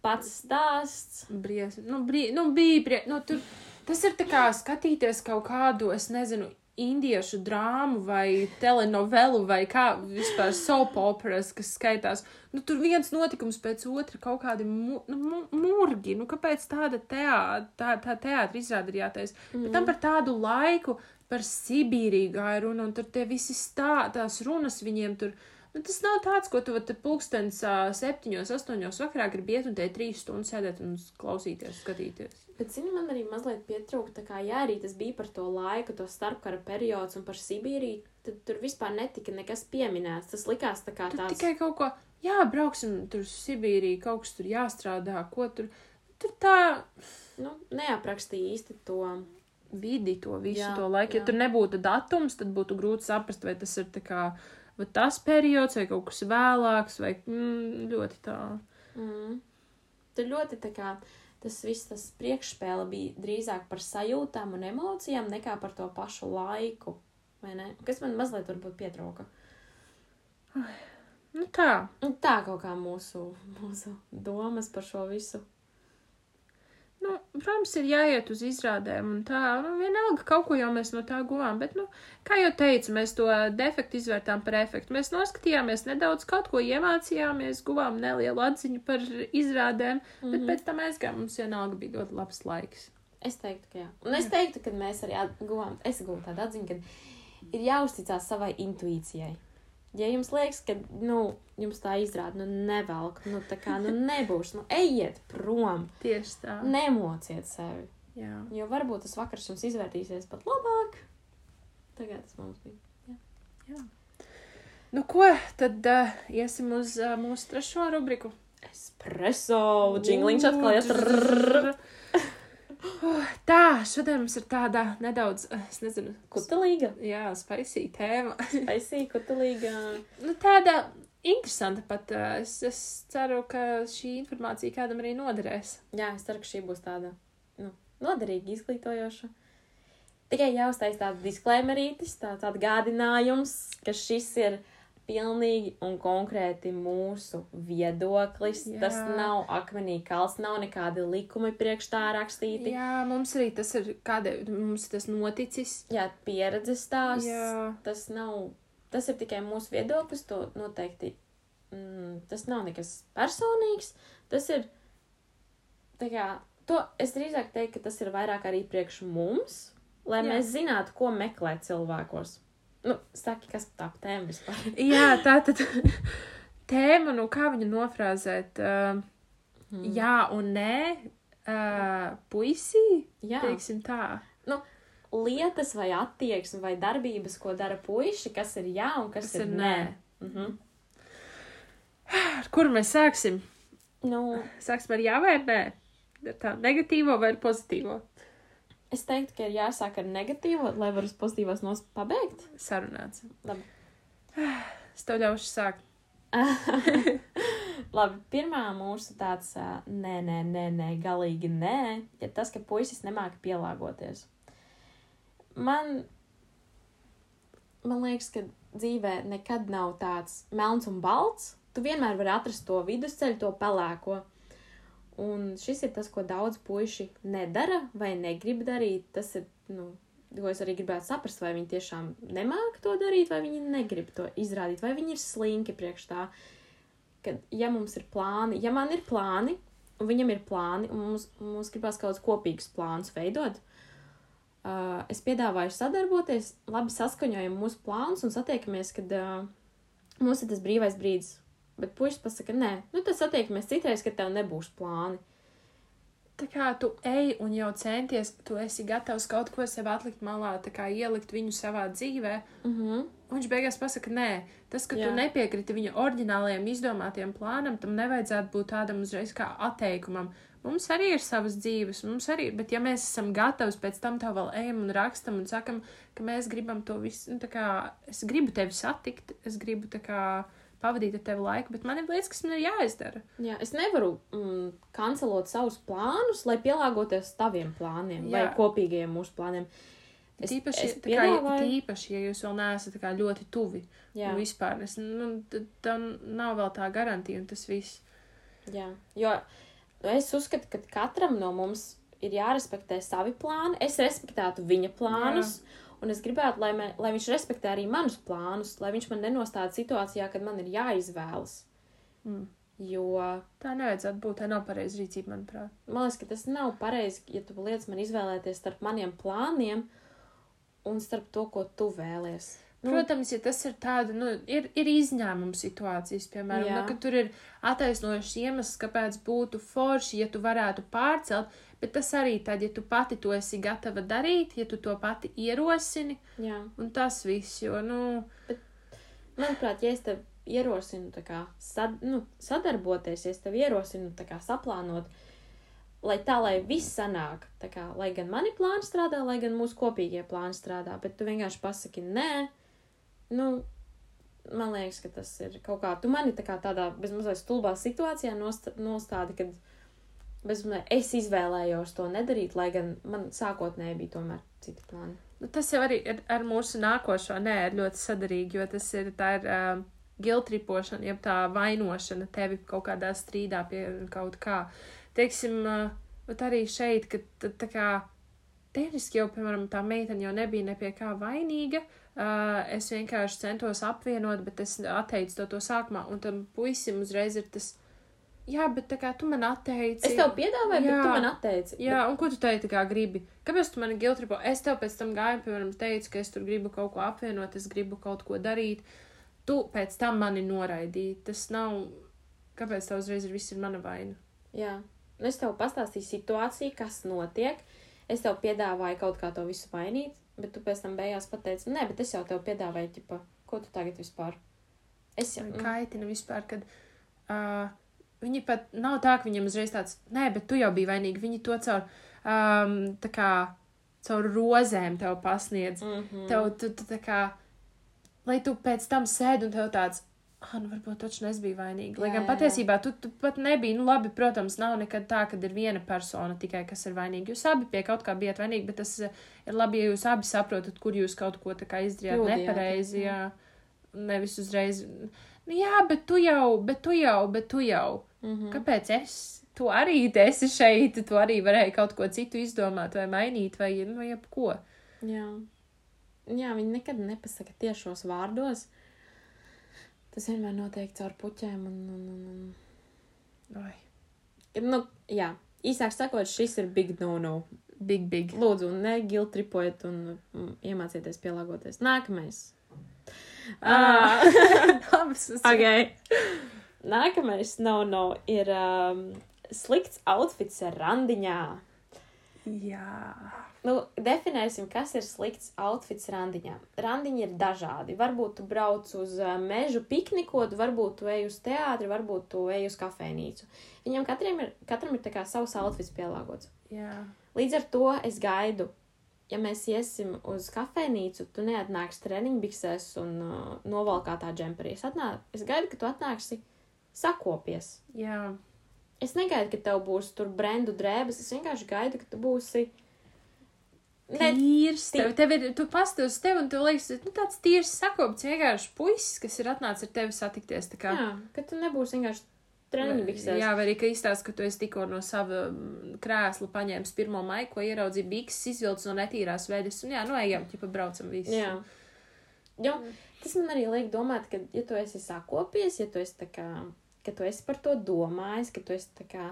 Pats stāsts. Bries, nu, brī, nu, bija, brie, nu, tur, tas ir kā skatīties kaut kādu, es nezinu, indiešu drāmu vai telenovelu vai kā vispār soap operas, kas skaitās. Nu, tur viens notikums pēc otra kaut kādi mu, nu, mu, murgi. Nu, kāpēc tāda teātra, tā, tā teātra izrāda ir jātais? Mm. Bet tam par tādu laiku, par Sibīriju gāja runa, un tur tie visi stā, tās runas viņiem tur. Nu, tas nav tāds, ko tu vat pulkstens ā, septiņos, astoņos vakarā gribi iet un te trīs stundas sēdēt un klausīties, skatīties. Bet, zini, man arī mazliet pietrūka, tā kā, jā, arī tas bija par to laiku, to starpkara periods un par Sibīriju, tad tur vispār netika nekas pieminēts. Tas likās tā kā Tur tāds. tikai kaut ko, jā, brauksim tur uz Sibīriju, kaut kas tur jāstrādā, ko tur. Tur tā Nu, neaprakstīja īsti to. vidi to visu jā, to laiku. Ja jā. tur nebūtu datums, tad būtu grūti saprast, vai tas ir tā kā vai tas periods, vai kaut kas vēlāks, vai mm, ļoti tā. Mm. Tur ļoti tā kā tas viss, tas priekšspēle bija drīzāk par sajūtām un emocijām nekā par to pašu laiku. Kas man mazliet varbūt pietrūka. Nu tā. Tā kaut kā mūsu, mūsu domas par šo visu. Protams, ir jāiet uz izrādēm, un tā, nu, vienalga, kaut ko jau mēs no tā guvām, bet, nu, kā jau teicu, mēs to defektu izvērtām par efektu. Mēs noskatījāmies nedaudz, kaut ko iemācījāmies, guvām nelielu atziņu par izrādēm, mm -hmm. Mhm. bet pēc tam aizgājām, mums vienalga bija ļoti labs laiks. Es teiktu, ka jā. Un es teiktu, ka mēs arī guvām, es guvu tādu atziņu, ka ir jāuzticās savai intuīcijai. Ja jums liekas, ka, nu, jums tā izrāda, nu, nevelk, nu, tā kā, nu, nebūs, nu, ejiet prom, Tieši tā. nemociet sevi. Jā. Jo varbūt tas vakars jums izvērtīsies pat labāk. Tagad tas mums bija. Nu, ko, tad uh, iesim uz uh, mūsu trešo rubriku. Espreso, džingliņš atkal iet. Uh, tā, šodien mums ir tāda nedaudz, uh, es nezinu, Kutelīga. jā, spaisīga tēma. Aizsī, kutelīga. Nu, tāda interesanta pat. uh, Es, es ceru, ka šī informācija kādam arī noderēs. Jā, es ceru, ka šī būs tāda, nu, noderīga, izglītojoša. Tikai jāuztais tāds disklaimerītis, tāds atgādinājums, ka šis ir pilnīgi un konkrēti mūsu viedoklis. Jā. Tas nav akmenī kalns, nav nekādi likumi priekš tā rakstīti. Jā, mums arī tas ir, kāda mums tas noticis. Jā pieredzes stāsts. Jā. Tas nav, tas ir tikai mūsu viedoklis, to noteikti, mm, tas nav nekas personīgs. Tas ir, tā kā, to es drīzāk teiktu, ka tas ir vairāk arī priekš mums, lai. Jā. mēs zinātu, ko meklēt cilvēkos. Nu, saki, kas tā tēma vispār? Jā, tā tad tēma, nu kā viņu nofrāzēt? Uh, Mm. jā un nē, uh, puisī, Jā, teiksim tā. lietas vai attieksme vai darbības, ko dara puiši, kas ir jā un kas, Kas ir ir nē. nē. Mhm. Ar kuru mēs sāksim? Nu, Sāksim ar jā vai nē? Ar tā negatīvo vai ar pozitīvo? Es teiktu, ka ir jāsāk ar negatīvo, lai varētu pozitīvās nos pabeigt. Sarunāts. Labi. Es tev ļaušu sākt. Labi, pirmā mūsu tāds nē, nē, nē, nē, galīgi nē, ir tas, ka puisis nemāca pielāgoties. Man, man liekas, ka dzīvē nekad nav tāds melns un balts. Tu vienmēr vari atrast to vidusceļu, to pelēko. Un šis ir tas, ko daudz puiši nedara vai negrib darīt. Tas ir, nu, ko es arī gribētu saprast, vai viņi tiešām nemāca to darīt, vai viņi negrib to izrādīt, vai viņi ir slinki priekš tā. Kad, ja mums ir plāni, ja man ir plāni, un viņam ir plāni, un mums, mums gribās kaut kādus kopīgus plānus veidot, uh, es piedāvāju sadarboties, labi saskaņojam mūsu plānus un satiekamies, kad uh, mums ir tas brīvais brīdis. Bet puisis pasaka, nē, nu tad satiekamies citreiz, kad tev nebūs plāni. Tā kā tu ej un jau centies, tu esi gatavs kaut ko sev atlikt malā, tā kā ielikt viņu savā dzīvē. -huh. Un viņš beigās pasaka, nē, tas, ka Jā. Tu nepiekriti viņa oriģinālajiem izdomātiem plānam, tam nevajadzētu būt tādam uzreiz kā atteikumam. Mums arī ir savas dzīves, mums arī ir, bet ja mēs esam gatavi pēc tam tā vēl ejam un rakstam un sakam, ka mēs gribam to visu, nu, tā kā es gribu tevi satikt, es gribu tā kā pavadīt ar tevi laiku, bet man ir lietas, kas man ir jāizdara. Jā, es nevaru mm, kancelot savus plānus, lai pielāgotos taviem plāniem Jā. vai Jā. kopīgajiem mūsu plāniem. Es, Tīpaši, es tā kā, tīpaši, ja jūs vēl neesat ļoti tuvi. Jā, Un vispār, es, nu, tam nav vēl tā garantija un tas viss. jā, jo es uzskatu, ka katram no mums ir jārespektē savi plāni. Es respektētu viņa plānus, jā. Un es gribētu, lai, mē, lai viņš respektē arī manus plānus, lai viņš man nenostāda situācijā, kad man ir jāizvēlas. Mm. Jo Tā nevajadzētu būt, tā nav pareiza rīcība, manuprāt. man liekas, ka tas nav pareizi, ja tu liec man izvēlēties starp maniem plāniem un starp to, ko tu vēlies. Nu, Protams, ja tas ir tāda, nu, ir, ir izņēmuma situācijas, piemēram, nu, ka tur ir attaisnojušs iemesls, kāpēc būtu forši, ja tu varētu pārcelt, bet tas arī tad, ja tu pati to esi gatava darīt, ja tu to pati ierosini, jā. un tas viss, jo, nu, Manuprāt, ja es tev ierosinu kā sad, nu, sadarboties, ja es tev ierosinu kā saplānot, lai tā, lai viss sanāk, kā, lai gan mani plāni strādā, lai gan mūsu kopīgie plāni strādā, bet tu vienkārši pasaki nē, nu, man liekas, ka tas ir kaut kā, tu mani tā kā tādā bezmazliet stulbā situācijā nost, nostādi, kad bezmazliet es izvēlējos to nedarīt, lai gan man sākotnēji bija tomēr citi plāni. nu, tas jau arī ir ar mūsu nākošo, nē, ir ļoti sadarīgi, jo tas ir, tā ir uh, giltripošana, jeb tā vainošana tevi kaut kādā strīdā pie kaut kā. Teiksim, uh, arī šeit, ka tā kā tehniski jau, piemēram, tā meitene jau nebija ne pie kā vainīga. Uh, es vienkārši centos apvienot, bet es atteicu to, to sākumā, un tam puisim uzreiz ir tas, jā, bet tā kā tu man atteici. Es tev piedāvāju, bet Jā. tu man atteici. Jā, un ko tu teici, kā gribi? Kāpēc tu mani giltripo? Es tev pēc tam gāju, piemēram, teicu, ka es tur gribu kaut ko apvienot, es gribu kaut ko darīt. Tu pēc tam mani noraidīji. Tas nav. Kāpēc tev uzreiz ir viss ir mana vaina? Jā, un es tev pastāstīju situāciju, kas notiek. Es tev piedāvāju kaut kā to visu mainīt, bet tu pēc tam beigās pateici, nē, bet es jau tev piedāvāju, ķipa, ko tu tagad vispār? Es jau. Man kaitina vispār, kad uh, viņi pat nav tā, ka viņam uzreiz tāds, nē, bet tu jau biji vainīga. Viņi to caur, um, tā kā, caur rozēm tev pasniedz. Mm -hmm. Tev, tu, tu, tā kā, lai tu pēc tam sēdi un tev tāds, ah, nu varbūt taču es biju vainīga. Lai gan patiesībā tu, tu pat nebija, nu labi, protams, nav nekad tā, ka ir viena persona tikai, kas ir vainīga. Jūs abi pie kaut kā bijat vainīgi, bet tas eh, ir labi, ja jūs abi saprotat, kur jūs kaut ko tā kā izdarījāt nepareizi, jā. jā. Nevis uzreiz, nu jā, bet tu jau, bet tu jau, bet tu jau. Mm -hmm. Kāpēc es? Tu arī esi šeit, tu arī varēji kaut ko citu izdomāt vai mainīt vai, nu, jebko. Jā. Jā, viņi nekad nepasaka tiešos vārdos. Tas vienmēr notiek caur puķēm un, un, un, Oi, un. Nu, jā, īsāk sakot, šis ir big no-no. big, big. Lūdzu, negiltripojiet un mm, iemācieties pielāgoties. Nākamais. Ah. Es- okay. Nākamais no-no ir um, slikts outfits randiņā. Jā. Nu, definēsim, kas ir slikts outfits randiņā. Randiņi ir dažādi. Varbūt tu brauc uz uh, mežu piknikot, varbūt tu ej uz teātri, varbūt tu ej uz kafejnīcu. Viņam katram ir, katram ir savs outfits pielāgots. Jā. Līdz ar to es gaidu, ja mēs iesim uz kafejnīcu, tu neatnāksi treniņbiksēs un uh, novalkātā džemperī. Es, atnā... es gaidu, ka tu atnāksi sakopies. Jā. Es negaidu, ka tev būs tur brendu drēbes. Es vienkārši gaidu, ka tu būsi. Ne, Tīrs, tī- tev, tev ir, tu pastāv uz tevi, un tu liekas, nu, tāds tīrs sakopts, vienkārši puisis, kas ir atnācis ar tevi satikties. Kā, jā, ka tu nebūsi vienkārši treniņbiksēs. Jā, vai arī, ka izstāsta, ka tu esi tikko no sava mm, krēsla paņēmis pirmo maiku, ko ieraudzīji bikses, izvilcis no netīrās vedes, un jā, nu, ejam, ķipa braucam visi. Jā. Jo, tas man arī liek domāt, ka, ja tu esi sakopies, ja tu esi tā kā, ka tu esi par to domājis, ka tu esi tā kā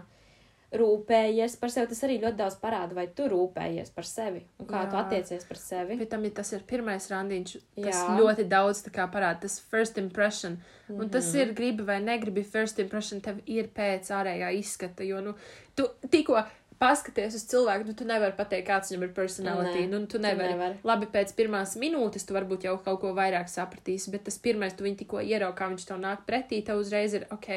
rūpējies par sevi, tas arī ļoti daudz parāda, vai tu rūpējies par sevi un kā Jā. tu attiecies par sevi. Pēc tam, ja tas ir pirmais randiņš, tas Jā. ļoti daudz parāda, tas first impression. Un Mhm. tas ir gribi vai negribi, first impression tev ir pēc ārējā izskata, jo, nu, tu tikko paskaties uz cilvēku, nu, tu nevari pateikt, kāds viņam ir personality. Nē, nu, tu tu nevari. nevari. Labi, pēc pirmās minūtes tu varbūt jau kaut ko vairāk sapratīsi, bet tas pirmais, tu viņu tikko ieraugi, kā viņš tev nāk pretī, tev uzreiz ir ok,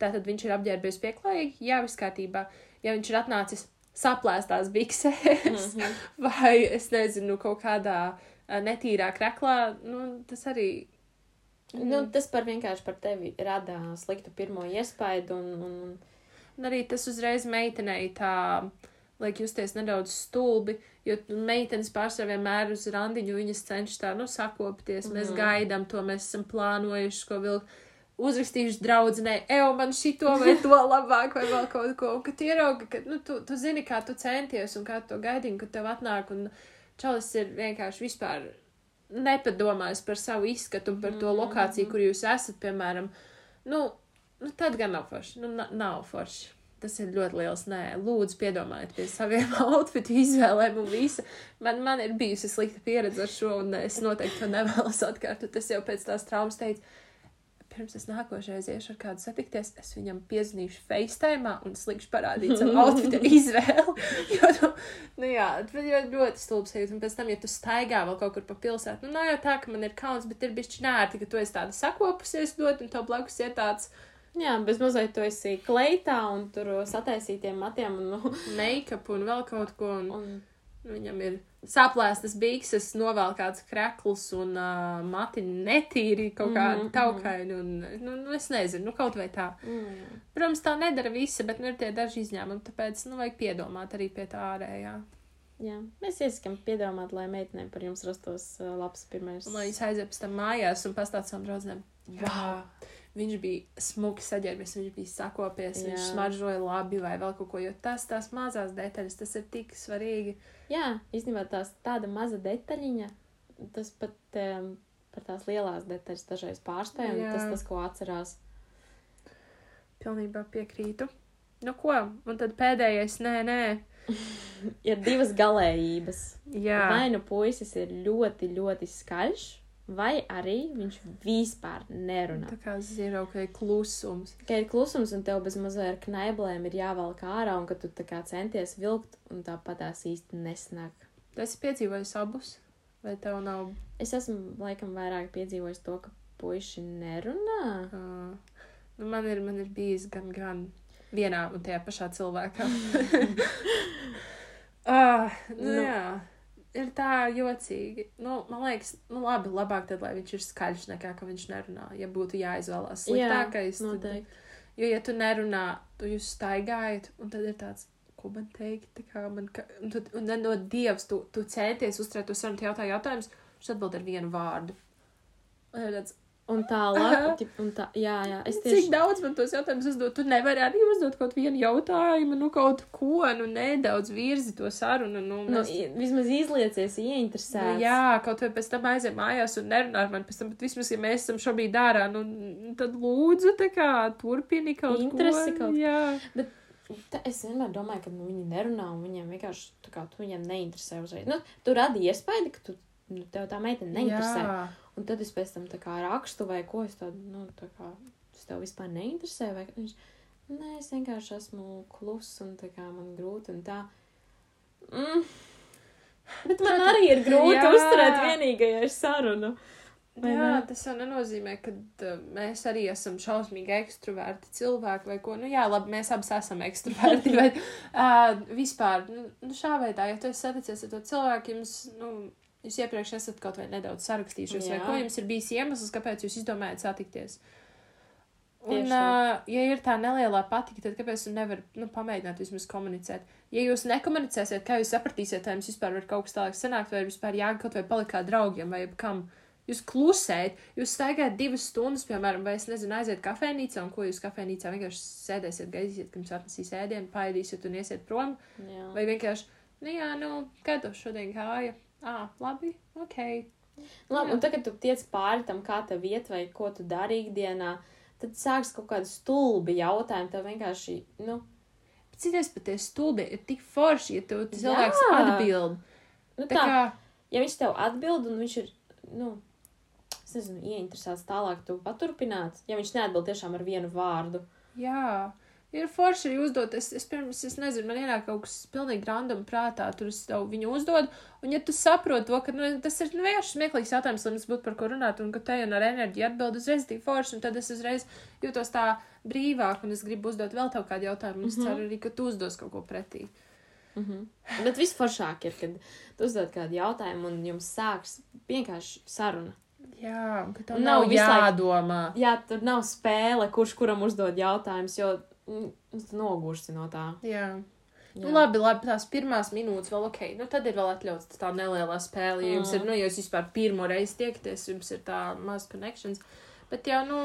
tātad viņš ir apģērbies pieklājīgi, jā, viss kārtībā. Ja viņš ir atnācis saplēstās biksēs, Mhm. vai es nezinu, kaut kādā ā, netīrā kreklā, nu, tas arī. Nu, tas par vienkārši par tevi rada sliktu pirmo iespaidu un, un Un arī tas uzreiz meitenei tā, liek justies nedaudz stulbi, jo meitenes pārsvarā vienmēr uz randiņu viņas cenšas tā, nu, sakopties, mēs Mhm. gaidām to, mēs esam plānojuši, ko vēl uzrakstījuši draudzenei, evo, man šito vai to labāk, vai vēl kaut ko, un kad tu ieraugi, ka, nu, tu, tu zini, kā tu centies un kā tu to gaidīji, un kad tev atnāk, un čalis ir vienkārši vispār nepadomājis par savu izskatu un par to Mhm, lokāciju, mhm. kur jūs esat, piemēram, nu, nu tad gan nav forši, nu, na- nav forši. Tas ir ļoti liels. Nē, lūdzu, piedomājiet pie saviem outfitu izvēlēm un visa. Man, man ir bijusi slikta pieredze ar šo, un es noteikti to nevēlos atkārtot. Es jau pēc tās traumas teicu, pirms es nākošais iešu ar kādu satikties, es viņam piezīmēšu FaceTime un slikšu parādīt savu outfitu izvēli. jo, nu, nu jā, tas ir ļoti stulbs sajūta. Un pēc tam, ja tu staigā vēl kaut kur pa pilsētu, nu nav jau tā, ka man ir kauns, bet ir bišķi nērti, ka tu esi tāda sakopusies dot, un tev blakus ir tāds jā, bez mazliet tu esi kleitā un tur sataisītiem matiem un, nu, make-up un vēl kaut ko. Un, un Viņam ir saplēstas bikses, novēl kāds krekls un uh, mati netīri kaut kādi mm -hmm. taukaini. Un, nu, nu, es nezinu, nu, kaut vai tā. mm, Protams, tā nedara visi, bet nu, ir tie daži izņēmumi, tāpēc nu, vajag piedomāt arī pie tā ārējā. jā, mēs iesakām piedomāt, lai meitenēm par jums rastos uh, labs pirmais. Un, lai viņas aiziet pēc tam mājās un pastāst savam draudzenēm, wow, viņš bija smuki saģērbies, viņš bija sakopies, Jā. viņš smaržoja labi vai vēl kaut ko, jo tas tās mazās detaļas, tas ir tik svarīgi. Jā, īstenībā tās tāda maza detaļiņa, tas pat um, par tās lielās detaļas dažreiz pārspēj, un tas tas, ko atcerās. Pilnībā piekrītu. Nu ko, un tad pēdējais, nē, nē. Ir divas galējības. Jā, Vai nu puisis ir ļoti, ļoti skaļš, vai arī viņš vispār nerunā. tā kā zero, ka ir klusums. Ka ir klusums, un tev bez mazliet ar knaiblēm ir jāvelk ārā, un ka tu tā kā centies vilkt, un tāpat tās īsti nesnāk. Tu esi piedzīvojis abus, vai tev nav? Es esmu laikam vairāk piedzīvojis to, ka puiši nerunā. Uh, nu, man, ir, man ir bijis gan, gan vienā un tajā pašā cilvēkā. uh, nu, Nu. jā, ir tā jocīgi. Nu, man liekas, nu, labi, labāk tad, lai viņš ir skaļš, nekā ka viņš nerunā. Ja būtu jāizvēlās sliktākais, tad, noteikti. jo, ja tu nerunā, tu jūs staigājat, un tad ir tāds. Ko man teikt? Tā kā man, ka, un, tu, un tad no dievs, tu, tu centies uzturēt to sarunu, jautā jautājumus, viņš atbild ar vienu vārdu. Un ir tāds, Un tālāk, un tā, jā, jā, es Cik tieši. daudz man tos jautājumus uzdot? Tu nevari arī uzdot kaut vienu jautājumu, nu kaut ko, nu nedaudz virzi to sarunu. Nu, Nu, mēs... i- vismaz izliecies, ieinteresēts. Nu, jā, kaut vai pēc tam aizem mājās un nerunā ar mani pēc tam, bet vismaz, ja mēs esam šobrīd ārā, nu, tad lūdzu, tā kā turpini kaut Interesi ko. kaut- Jā, Tā, es vienmēr domāju, ka nu, viņi nerunā un viņiem vienkārši tā kā tu viņiem neinteresē uzreiz. Nu, tu radi iespēju, ka tu, nu, tev tā meitene neinteresē. jā. Un tad es pēc tam tā kā rakstu vai ko es tādu, nu, tā kā, tas tev vispār neinteresē. Vai viņš, nē, es vienkārši esmu kluss un tā kā man grūti un tā. Mm. Bet man arī ir grūti jā. uzturēt vienīgajai sarunu. Vai Jā, ne? tas jau nenozīmē, ka uh, mēs arī esam šausmīgi ekstraverti cilvēki vai ko. Nu, jā, labi, mēs abi esam ekstraverti, bet uh, vispār, nu, nu, šā veidā, ja tu esi saticies ar to cilvēku, jums, nu, jūs iepriekš esat kaut vai nedaudz sarakstījušies, vai ko jums ir bijis iemesls, kāpēc jūs izdomājat satikties. Un, uh, ja ir tā nelielā patika, tad kāpēc jūs nevarat nu, pamēģināt vismaz komunicēt? Ja jūs nekomunicēsiet, kā jūs sapratīsiet, vai jums vispār var kaut kas tālāk sanākt, vai vispār jāga kaut vai palikt kā draugiem, vai kam. Jūs klusējat, jūs staigājat divas stundas, piemēram, vai es nezinu, aiziet kafejnīcā, un ko jūs kafejnīcā vienkārši sēdēsiet, gaidīsiet, jums atnesīs ēdienu, paēdīsiet un iesiet prom, Jā. vai vienkārši, nu jā, nu, tev šodien gāja? Ā, labi, ok. Labi, un tagad tu tiec pāri tam, kā tev iet, vai ko tu dari ikdienā, tad sāks kaut kādi stulbi jautājumi. Tev vienkārši, nu, citreiz pat tie stulbi ir tik forši, ja tev cilvēks Jā. atbild. nu Tā tā, kā, ja viņš tev atbild un viņš ir, nu, es nezinu, ieinteresēts tālāk, tu paturpināt, ja viņš neatbild tiešām ar vienu vārdu. Jā, ir forši arī uzdot. Es, es pirms, es nezinu, man ienāk kaut kas pilnīgi random prātā, tur es tev viņu uzdodu. Un, ja tu saproti to, ka nu, tas ir nu, vienkārši smieklīgs jautājums, lai mums būtu par ko runāt, un ka te jau ar enerģiju atbild uzreiz tik forši, un tad es uzreiz jūtos tā brīvāk, un es gribu uzdot vēl tev kādu jautājumu, un es Mhm. ceru arī, ka tu uzdos kaut ko pretī. Mhm. Bet visforšāk ir, kad tu uzdod kādu jautājumu un jums sāks vienkārši saruna. Jā, ka tev nav nav jādomā. Jā, tur nav spēle, kurš kuram uzdod jautājumus, jo mm, nogursi no tā. Jā. Jā. Nu, labi, labi, tās pirmās minūtes vēl ok. Nu, tad ir vēl atļauts tā nelielā spēle. Ja jums ir, nu, ja jūs vispār pirmo reizi tiekties, jums ir tā maz connections. Bet, jā, nu,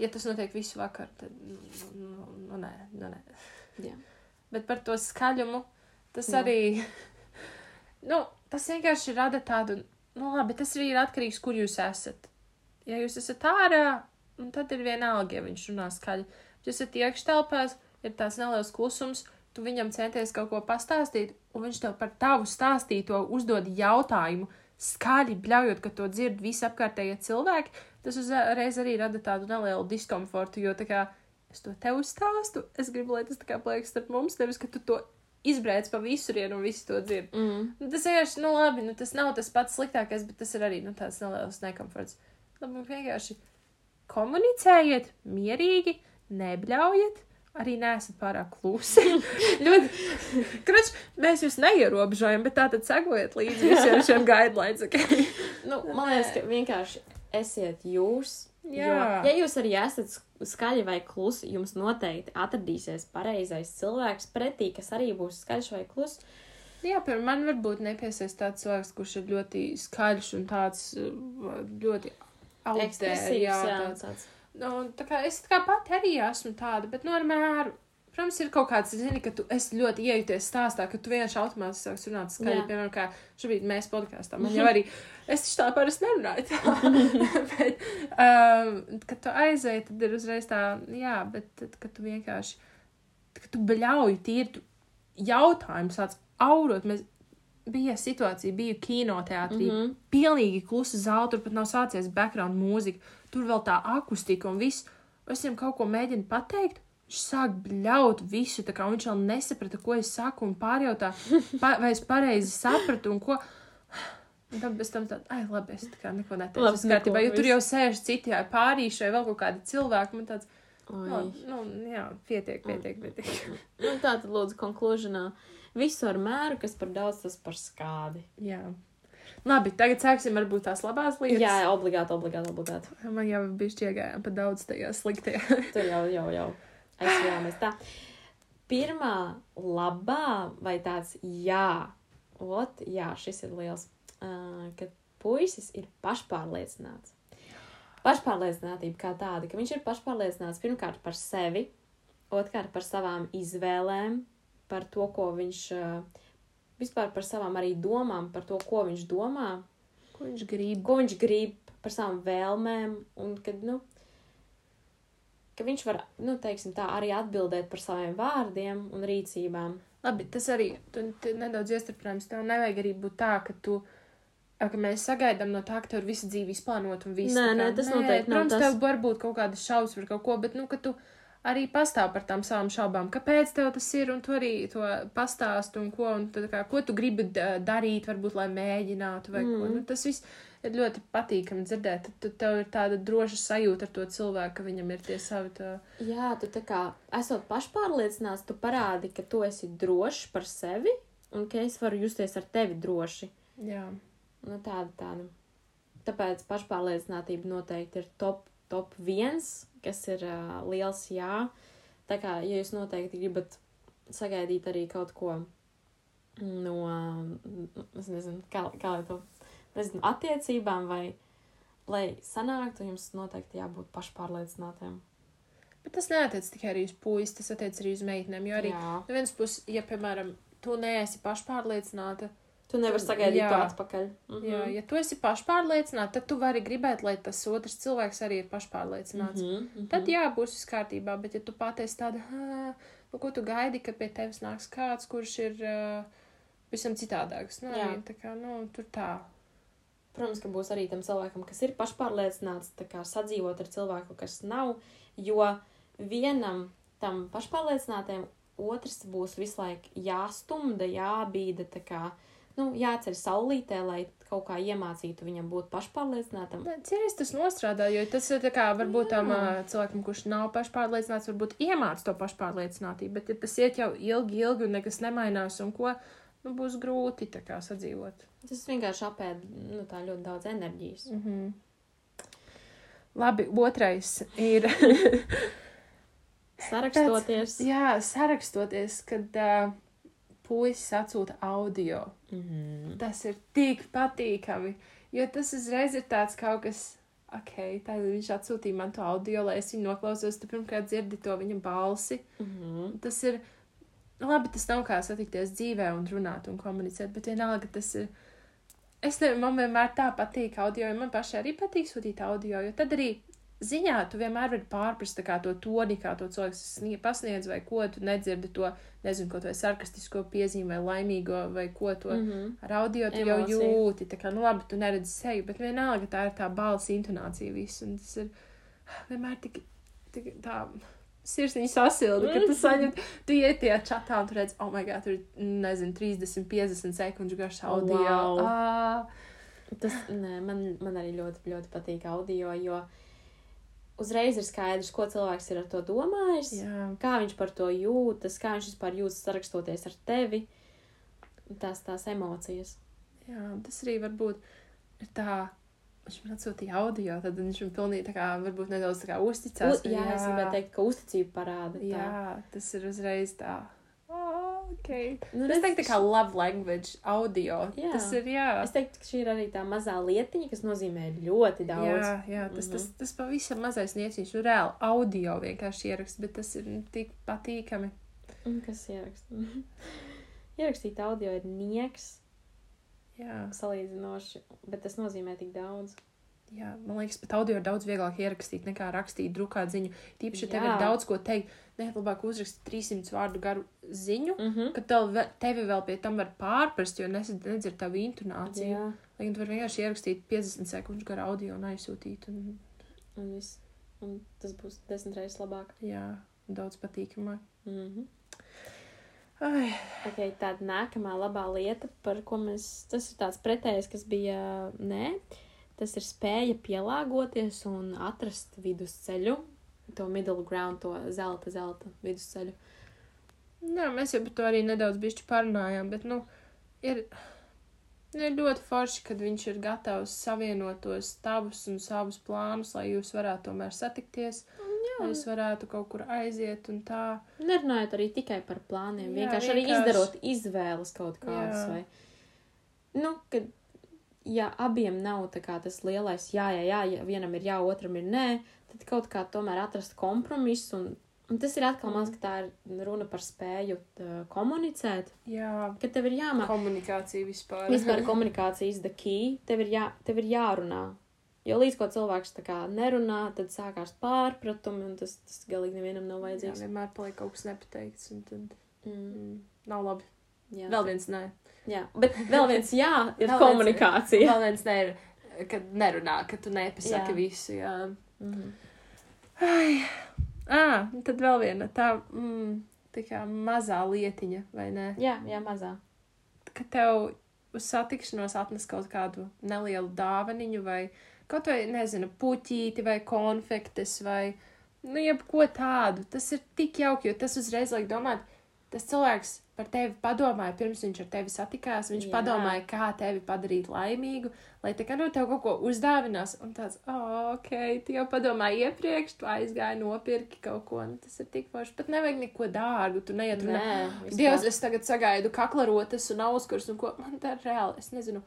ja tas notiek visu vakaru, tad, nu, nu, nu nē, nu, nē. Jā. Bet par to skaļumu, tas Jā. arī, nu, tas vienkārši rada tādu, nu, labi, tas arī ir atkarīgs, kur jūs esat. Ja jūs esat ārā, un tad ir vienalga, ja viņš runā skaļi. Ja esat iekštelpās, ir tāds neliels klusums, tu viņam centies kaut ko pastāstīt, un viņš tev par tavu stāstīto uzdod jautājumu, skaļi bļaujot, ka to dzird visi apkārtējie cilvēki, tas uzreiz arī rada tādu nelielu diskomfortu, jo tā kā es to tev stāstu, es gribu, lai tas tā kā paliek starp mums, nevis, ka tu to izbrēc pa visurienu un visi to dzird. Mm. Nu, tas vienkārši, nu labi, nu tas nav tas pats sliktākais, bet tas ir arī, nu, tāds neliels nekomforts. Labi, vienkārši komunicējiet mierīgi, nebļaujiet, arī neesat pārāk klusi. ļoti, kruč, mēs jūs neierobežojam, bet tā tad sekojiet līdzi visiem šiem guidelines, ok? Nu, man liekas, ka vienkārši esiet jūs. Jā. Jo, ja jūs arī esat sk- skaļi vai klusi, jums noteikti atradīsies pareizais cilvēks pretī, kas arī būs skaļš vai kluss. Jā, piemēram, man varbūt nepiesaist tāds cilvēks, kurš ir ļoti skaļš un tāds uh, ļoti Ekspresīvs, jā, jā, tāds tāds. Nu, tā kā es tā kā pati arī esmu tāda, bet nu ar mēru. Protams, ir kaut kāds, zini, ka tu ļoti iejūties stāstā, ka tu vienkārši automātiski sāks runāt skaļi. Jā. Piemēram, kā šobrīd mēs podkāstā. Man jau arī, es taču tā parasti nerunāju tā. bet, um, kad tu aizēji, tad ir uzreiz tā, jā, bet tad, kad tu vienkārši, kad tu bļauji tīri, tu jautājums tāds aurot, mēs bija situācija, biju kinoteātrī, mm. -hmm. pilnīgi klusa zāle, tur pat nav sācies background mūzika, tur vēl tā akustika un viss. Es viņam kaut ko mēģinu pateikt. Viņš sāk bļaut visu, tā kā viņš vēl nesaprata, ko es saku, un pārjautā, pa, vai es pareizi sapratu, un ko. Un tad bez tam tāda, ai, labi, es tā kā neko neteicu. Labi, neko, jo tur jau sēž citi pārīši vai vēl kaut kādi cilvēki. Man tāds, No, nu, jā, pietiek, pietiek, pietiek. Nu, tā tad lūdzu konklūžionā. Visu ar mēru, kas par daudz, tas par skādi. Jā. Labi, tagad sāksim varbūt tās labās lietas. Jā, obligāti, obligāti, obligāti. Man jau bija šķiegājām pa daudz tajā sliktajā. Tur jau, jau, jau aizsvējāmies tā. Pirmā labā vai tāds jā, ot, jā, šis ir liels, uh, kad puisis ir pašpārliecināts. Pašpārliecinātība kā tāda, ka viņš ir pašpārliecināts pirmkārt par sevi, otrkārt par savām izvēlēm, par to, ko viņš, uh, vispār par savām arī domām, par to, ko viņš domā, Ko viņš grib? ko viņš grib, par savām vēlmēm, un kad, nu, ka viņš var, nu, teiksim tā, arī atbildēt par saviem vārdiem un rīcībām. Labi, tas arī tu, tu nedaudz iestrādājums. Tev nevajag arī būt tā, ka tu. Ka mēs sagaidām no tā, ka tev ir visa dzīve izplānota un viss. Nē, tā kā- nē, tas noteikti nav Protams, tev var būt kaut kādas šaubas par kaut ko, bet, nu, ka tu arī pastāv par tām savām šaubām. Kāpēc tev tas ir, un tu arī to pastāst, un ko, un tad, kā, ko tu gribi da- darīt, varbūt, lai mēģinātu, vai mm. ko. Nu, tas viss ir ļoti patīkami dzirdēt. Tad, tad tev ir tāda droša sajūta ar to cilvēku, ka viņam ir tie savi. Tā... Jā, tu tā kā esot pašpārliecināts, tu parādi, ka tu esi drošs par sevi un ka es varu justies ar tevi droši. Jā. Nu, tāda, tāda. Tāpēc pašpārliecinātība noteikti ir top, top viens, kas ir uh, liels jā. Tā kā, ja jūs noteikti gribat sagaidīt arī kaut ko no, es nezinu, kā, kā lai to, nezinu, attiecībām vai, lai sanāktu, jums noteikti jābūt pašpārliecinātiem. Bet tas neatiec tikai arī uz puisi, tas attiec arī uz meitenēm. Jo arī no vienas puses, ja, piemēram, tu neesi pašpārliecināta, Tu nevari sagaidīt Jā. to atpakaļ. Mhm. jā, ja tu esi pašpārliecināta, tad tu vari gribēt, lai tas otrs cilvēks arī ir pašpārliecināts. Mhm, mhm. Tad jā, būs viss kārtībā, bet ja tu patiesi tāda, "Ā, nu, ko tu gaidi, ka pie tevis nāks kāds, kurš ir uh, visam citādāks. Nu, Jā. arī, tā kā, nu, tur tā. Protams, ka būs arī tam cilvēkam, kas ir pašpārliecināts, tā kā sadzīvot ar cilvēku, kas nav, jo vienam tam pašpārliecinātajam otrs būs visu laiku jāstumda, jābīda, tā kā, nu, jāceļ saulītē, lai kaut kā iemācītu viņam būt pašpārliecinātam. Cerēs tas nostrādā, jo tas ir tā kā varbūt tam cilvēkam, kurš nav pašpārliecināts, varbūt iemāc to pašpārliecinātību, bet ja tas iet jau ilgi, ilgi un nekas nemainās un ko, nu, būs grūti tā kā sadzīvot. Tas vienkārši apēd, nu, tā ļoti daudz enerģijas. Mm -hmm. Labi, otrais ir, Sarakstoties. jā, sarakstoties, kad uh, puisis atsūta audio. Mhm. Tas ir tik patīkami, jo tas uzreiz ir tāds kaut kas, ok, tā viņš atsūtīja man to audio, lai es viņu noklausos, tu pirmkārt dzirdi to viņa balsi. Mhm. Tas ir, labi, tas nav kā satikties dzīvē un runāt un komunicēt, bet vienalga tas ir. Es nezinu, man vienmēr tā patīk audio, jo man pašai arī patīk sūtīt audio, jo tad arī ziņā tu vienmēr vari pārprast to toni, kā to cilvēks snie- pasniedz, vai ko tu nedzirdi to, nezinu, ko to sarkastisko piezīmi vai laimīgo, vai ko to Mhm. ar audio tu jau Emociju. jūti. Tā kā, nu labi, tu neredzi seju, bet vienalga tā ir tā balss intonācija viss, un tas ir vienmēr tik, tik tā. Sirsniņa sasilda, ka tu saņem, tu iet tajā čatā un tu redz, oh, my God, tur ir, nezinu, 30, 50 sekundžu garš audio. Wow. Ah, Tas nē, man, man arī ļoti, ļoti patīk audio, jo uzreiz ir skaidrs, ko cilvēks ir ar to domājis, jā, kā viņš par to jūtas, kā viņš vispār jūtas sarakstoties ar tevi. Tās tās emocijas. jā, tas arī varbūt ir tā. Viņš man atsūtīja audio, tad viņš man pilnīgi tā kā, varbūt nedaudz tā kā U, uzticās. jā, jā, es gribēju teikt, ka uzticība parāda. tā. Jā, tas ir uzreiz tā. Okay. Nu, Es teiktu, kā love language, audio. Jā. Tas ir, jā. Es teiktu, ka šī ir arī tā mazā lietiņa, kas nozīmē ļoti daudz. Jā, jā tas, Mhm. tas, tas pavisam mazais nieciņš, nu reāli audio vienkārši ieraksts, bet tas ir nu, tik patīkami. Un Kas ieraksta? Ierakstīt audio ir nieks Jā, salīdzinoši, bet tas nozīmē tik daudz. Jā, man liekas, pat audio ir daudz vieglāk ierakstīt nekā rakstīt, drukāt ziņu. Tīpaši, ja tev ir daudz ko teikt, nē, labāk uzrakstīt 300 vārdu garu ziņu, Mm -hmm. ka tev, tevi vēl pie tam var pārprast, jo nedzird tavu intonāciju. Jā, Lai gan tu vari vienkārši ierakstīt 50 sekundžu garu audio un aizsūtīt. Un, un, viss. un tas būs desmit reizes labāk. jā, daudz patīkamāk. Mm -hmm. Ai, okay, tāda nākamā labā lieta, par ko mēs. Tas ir tāds pretējs, kas bija. Nē, tas ir spēja pielāgoties un atrast vidusceļu. To middle ground, to zelta, zelta vidusceļu. Jā, mēs jau par to arī nedaudz parunājām, bet, nu, ir, ir ļoti forši, kad viņš ir gatavs savienot tos tavus un savus plānus, lai jūs varētu tomēr satikties, lai jūs varētu kaut kur aiziet un tā. Nerunājot arī tikai par plāniem, Jā, vienkārši arī vienkārši- izdarot izvēles kaut kādas. Jā. Vai... Nu, kad ja abiem nav tas lielais jā, jā, jā, ja vienam ir jā, otram ir nē, tad kaut kā tomēr atrast kompromisu. Un, un tas ir atkal maz, ka tā ir runa par spēju tā, komunicēt, Jā, ka tev ir jāmāk. komunikācija vispār. Vispār komunikācija is the key. Tev ir, jā, tev ir jārunā. Jo līdz ko cilvēks tā kā nerunā, tad sākās pārpratumi, un tas, tas galīgi nevienam nav Jā, vajadzīgs. vienmēr paliek kaut kas nepateikts, un tad Mm, mm, nav labi. jā. Vēl viens nē. Jā, bet vēl viens jā, ir Vēl viens- komunikācija. Vēl viens nē ir, kad nerunā, kad tu nepasaki Jā. visu, jā. Mhm. Ai, ah, tad vēl viena tā, mm, tā kā mazā lietiņa, vai ne? Jā, jā, mazā. Ka tev uz satikšanos atnes kaut kādu nelielu dāvaniņu, vai kaut vai, nezinu, puķīti, vai konfektes, vai, nu, jebko tādu. Tas ir tik jauki, jo tas uzreiz liek domāt, tas cilvēks par tevi padomāja, pirms viņš ar tevi satikās. Viņš Jā. Padomāja, kā tevi padarīt laimīgu, lai tā kā no tev kaut ko uzdāvinās. Un tāds, oh, ok, tu jau padomāji iepriekš, tu aizgāji nopirki kaut ko, un tas ir tik forši. Pat nevajag neko dārgu, tu neiet. Nē, vispār. Dievs, es tagad sagaidu kaklarotas un auskurs, un ko man tā reāli, es nezinu.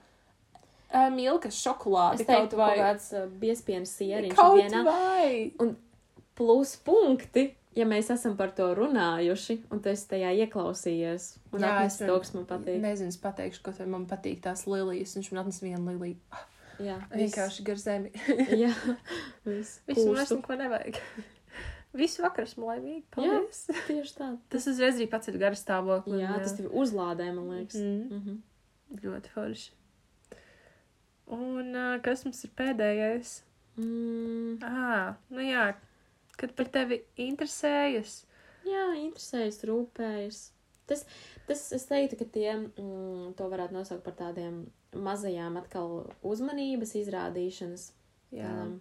Uh, Milkas šokolādi Es teiktu, kaut kaut vai. kāds uh, biespienas sieriņš Kaut vienā. vai. Plus punkti, ja mēs esam par to runājuši, un tu esi tajā ieklausījies. Un Jā, es to, kas man patīk. Nezinu, es pateikšu, ko tev man patīk tās lilijas, un viņš man atnes vienu liliju. Jā, Vienkārši gar zemi. Jā, viss. Visu man neko nevajag. Visu vakaru esmu laimīga. Paldies. Jā. Tieši tā. Tas uzreiz arī paceļ garu stāvokli. Jā, un, tas tev uzlādē, man liekas. Mm. Mhm. Ļoti forši. Un uh, kas mums ir pēdējais? Mm, Ah, nu jā, kad par tevi interesējas. jā, interesējas, rūpējas. Tas, tas, es teiktu, ka tie, mm, to varētu nosaukt par tādiem mazajām atkal uzmanības izrādīšanas. Jā, tādām.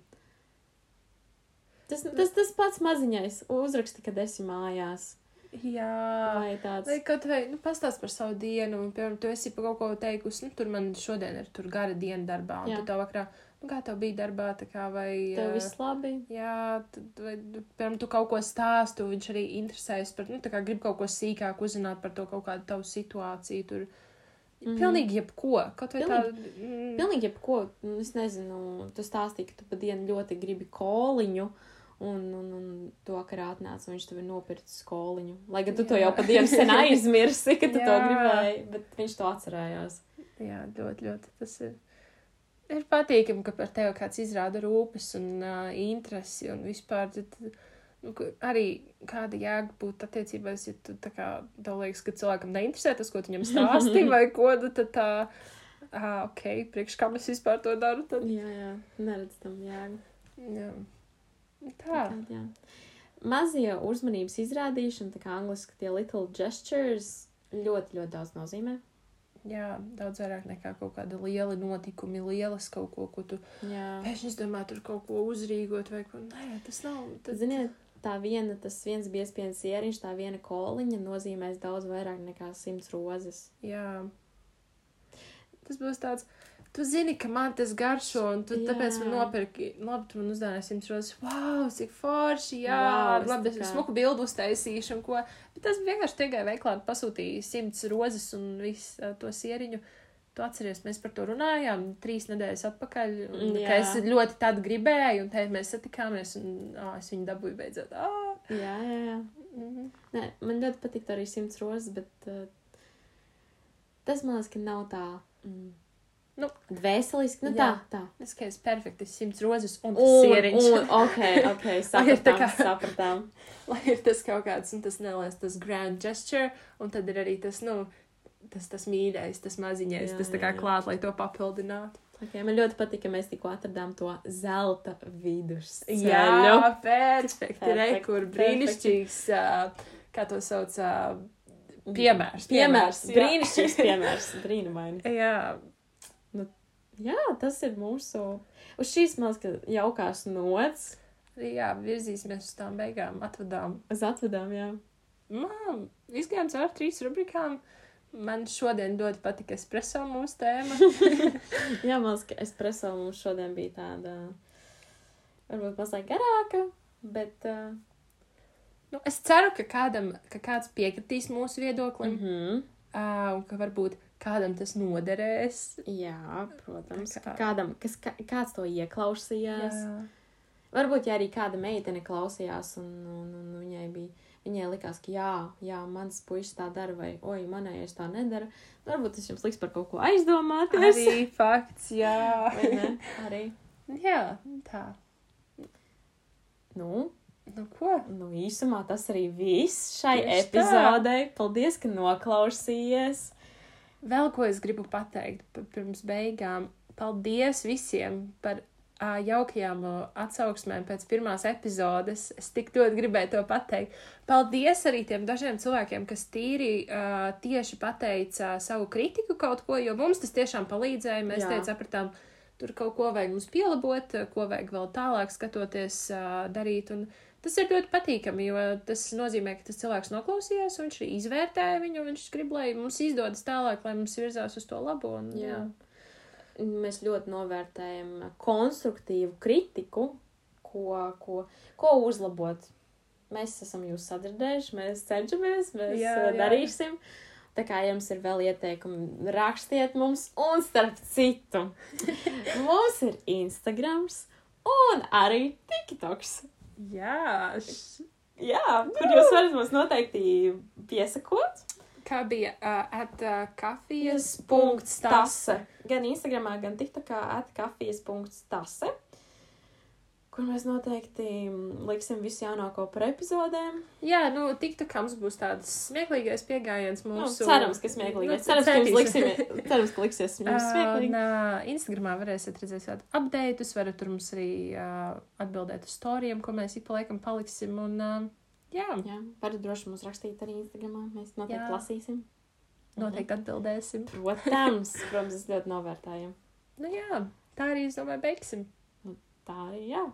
Tas, tas, tas pats maziņais uzraksti, kad esi mājās. jā. Vai tāds. Vai kaut vai, nu, pastāst par savu dienu, un, piemēram, tu esi par kaut ko teikusi, nu, tur man šodien ir tur gara diena darbā, un Jā. tu tā vakarā, nu, kā tev bija darbā, kā, vai... Tev ā, viss labi? Jā, vai, nu, piemēram, tu kaut ko stāstu, viņš arī interesējas par, nu, tā kā grib kaut ko sīkāk uzzināt par to kaut kādu tavu situāciju, tur Mhm. pilnīgi jebko, kaut vai tā, mm, Pilnīgi jebko, nu, es nezinu, tu stāstīji, ka tu pa dienu ļoti gribi koliņu. Un, un, un to vakarā atnāca, un viņš tev ir nopircis skoliņu. Lai gan tu to Jā. jau pa dienu sen aizmirsi, ka tu to Jā. gribēji, bet viņš to atcerējās. jā, ļoti, ļoti, tas ir, ir patīkami, ka par tevi kāds izrāda rūpes un uh, interesi un vispār, tad, nu, arī kāda jēga būt attiecībās, ja tu tā kā, tev liekas, ka cilvēkam neinteresē tas, ko tu viņam stāsti vai ko, nu, tad tā, ah, ok, priekš kam es vispār to daru, tad, Jā, jā, neredz tam jēgu. jā. Tā. Tād, jā. Mazie uzmanības izrādīšana, tā kā angliski tie little gestures, ļoti, ļoti daudz nozīmē. Jā, daudz vairāk nekā kaut kāda liela notikumi, lielas kaut ko, ko tu Jā. pēkšņi domā, tur kaut ko uzrīgot vai ko. Nē, tas nav. Tas... Ziniet, tā viena, tas viens biespienas ieriņš, tā viena koliņa nozīmēs daudz vairāk nekā simts rozes. Jā. Tas būs tāds. Tu zini, ka man tas garšo, un tu Jā. tāpēc man nopirki, labi, tu man uzdāvināji simts rozes. Wow, cik forši, jā, es labi, es kā- smuku bildu uztaisīšu un ko. Bet tas vienkārši tikai veiklā pasūtīja simts rozes un visu uh, to sieriņu. Tu atceries, mēs par to runājām trīs nedēļas atpakaļ. Un, ka es ļoti tādu gribēju, un te mēs satikāmies, un ā, es viņu dabūju beidzot. Ā, Jā, jā, jā. mhm. Nē, man ļoti patīk arī simts rozes, bet uh, tas man liekas, ka nav tā. Mm, Nu, Dvēseliski, nu jā. tā, tā. Es es perfekti, simts rozes un, Un, sieriņš. un, ok, ok, sapratām, kā- sapratām. lai ir tas kaut kāds, un tas neliels, tas grand gesture, un tad ir arī tas, nu, tas, tas mīļais, tas maziņais, Jā, tas tā kā jā, jā. klāt, lai to papildinātu. Okay, man ļoti patīk, ka mēs tikko atradām to zelta vidusceļu. Jā, perfekti, re, kur brīnišķīgs, uh, kā to sauc, uh, piemērs. Piemērs, jā. brīnišķīgs piemērs, brīnumaini. Jā, Jā, tas ir mūsu, uz šīs mazas jaukās nots, jā, virzīsimies uz tām beigām, atvadām. uz atvedām, jā. Man, izgājām cauri trīs rubrikām. Man šodien ļoti patika espreso mūsu tēma. Jā, man liekas, ka espreso mums šodien bija tāda, varbūt mazliet garāka, bet. Uh, nu, es ceru, ka, kādam, ka kāds piekritīs mūsu viedoklim. mm -hmm. Ā, un ka varbūt kādam tas noderēs. Jā, protams. Tā kā- Kā... Kādam, kas, kā, kāds to ieklausījās. Jā. Varbūt, ja arī kāda meitene klausījās, un, un, un viņai bija, viņai likās, ka jā, jā mans puisis tā dara, vai oi, manējais tā nedara. Varbūt tas jums liks par kaut ko aizdomāties. Arī fakts, jā. Arī. jā, tā. Nu, Nu, ko? nu, īsumā tas arī viss šai Tieši tā. epizodei. Paldies, ka noklausījies! Vēl ko es gribu pateikt pirms beigām. Paldies visiem par ā, jaukajām ā, atsauksmēm pēc pirmās epizodes. Es tik ļoti gribēju to pateikt. Paldies arī tiem dažiem cilvēkiem, kas tīri uh, tieši pateica savu kritiku kaut ko, jo mums tas tiešām palīdzēja. Mēs te sapratām, tur kaut ko vajag mums pielabot, ko vajag vēl tālāk skatoties, uh, darīt. Un Tas ir ļoti patīkami, jo tas nozīmē, ka tas cilvēks noklausījās, un viņš izvērtēja viņu, viņš grib, lai mums izdodas tālāk, lai mums virzās uz to labo. Un, jā. Jā. Mēs ļoti novērtējam konstruktīvu kritiku, ko, ko, ko uzlabot. Mēs esam jūs sadzirdējuši, mēs cenšamies, mēs Jā, jā, jā. darīsim. Tā kā jums ir vēl ieteikumi, rakstiet mums, un starp citu, mums ir Instagrams un arī TikToks. Jā. š- Jā, kur jūs varat mums noteikti piesakot. Kā bija uh, at uh, kafijas Punkts tase. Gan Instagramā, gan TikTokā atkafijas punkts tase. Kur mēs noteikti mm, liksim visu jaunāko par epizodēm. Jā, nu, tik tā kā mums būs tāds smieklīgais pieejams Nu, mūsu. cerams, ka smieklīgi. Nu, cerams, ka jums centīsim. liksimies, cerams, ka liksies smieklīgi. un, uh, Instagramā varēsiet redzēt kādu update, varat tur mums arī uh, atbildēt uz storijiem, ko mēs ik pa laikam paliksim. Un, uh, jā, Jā, varat droši mums rakstīt arī Instagramā. Mēs noteikti Jā. lasīsim. noteikti atbildēsim. Protams, protams, es ļoti novērtēju. Nu, jā, tā arī, es domāju, beigsim. Tā arī, jā.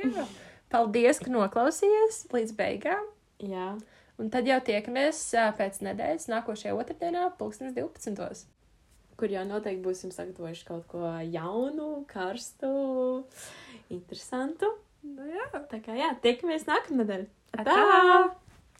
Jā. Paldies, ka noklausījāties līdz beigām. Jā, Un tad jau tiekamies pēc nedēļas, nākošajā otrdienā, pulkstenes 12. kur jau noteikti būsim sagatavojuši kaut ko jaunu, karstu, interesantu. Nu, jā, Tā kā jā, tiekamies nākamnedēļ. Atā!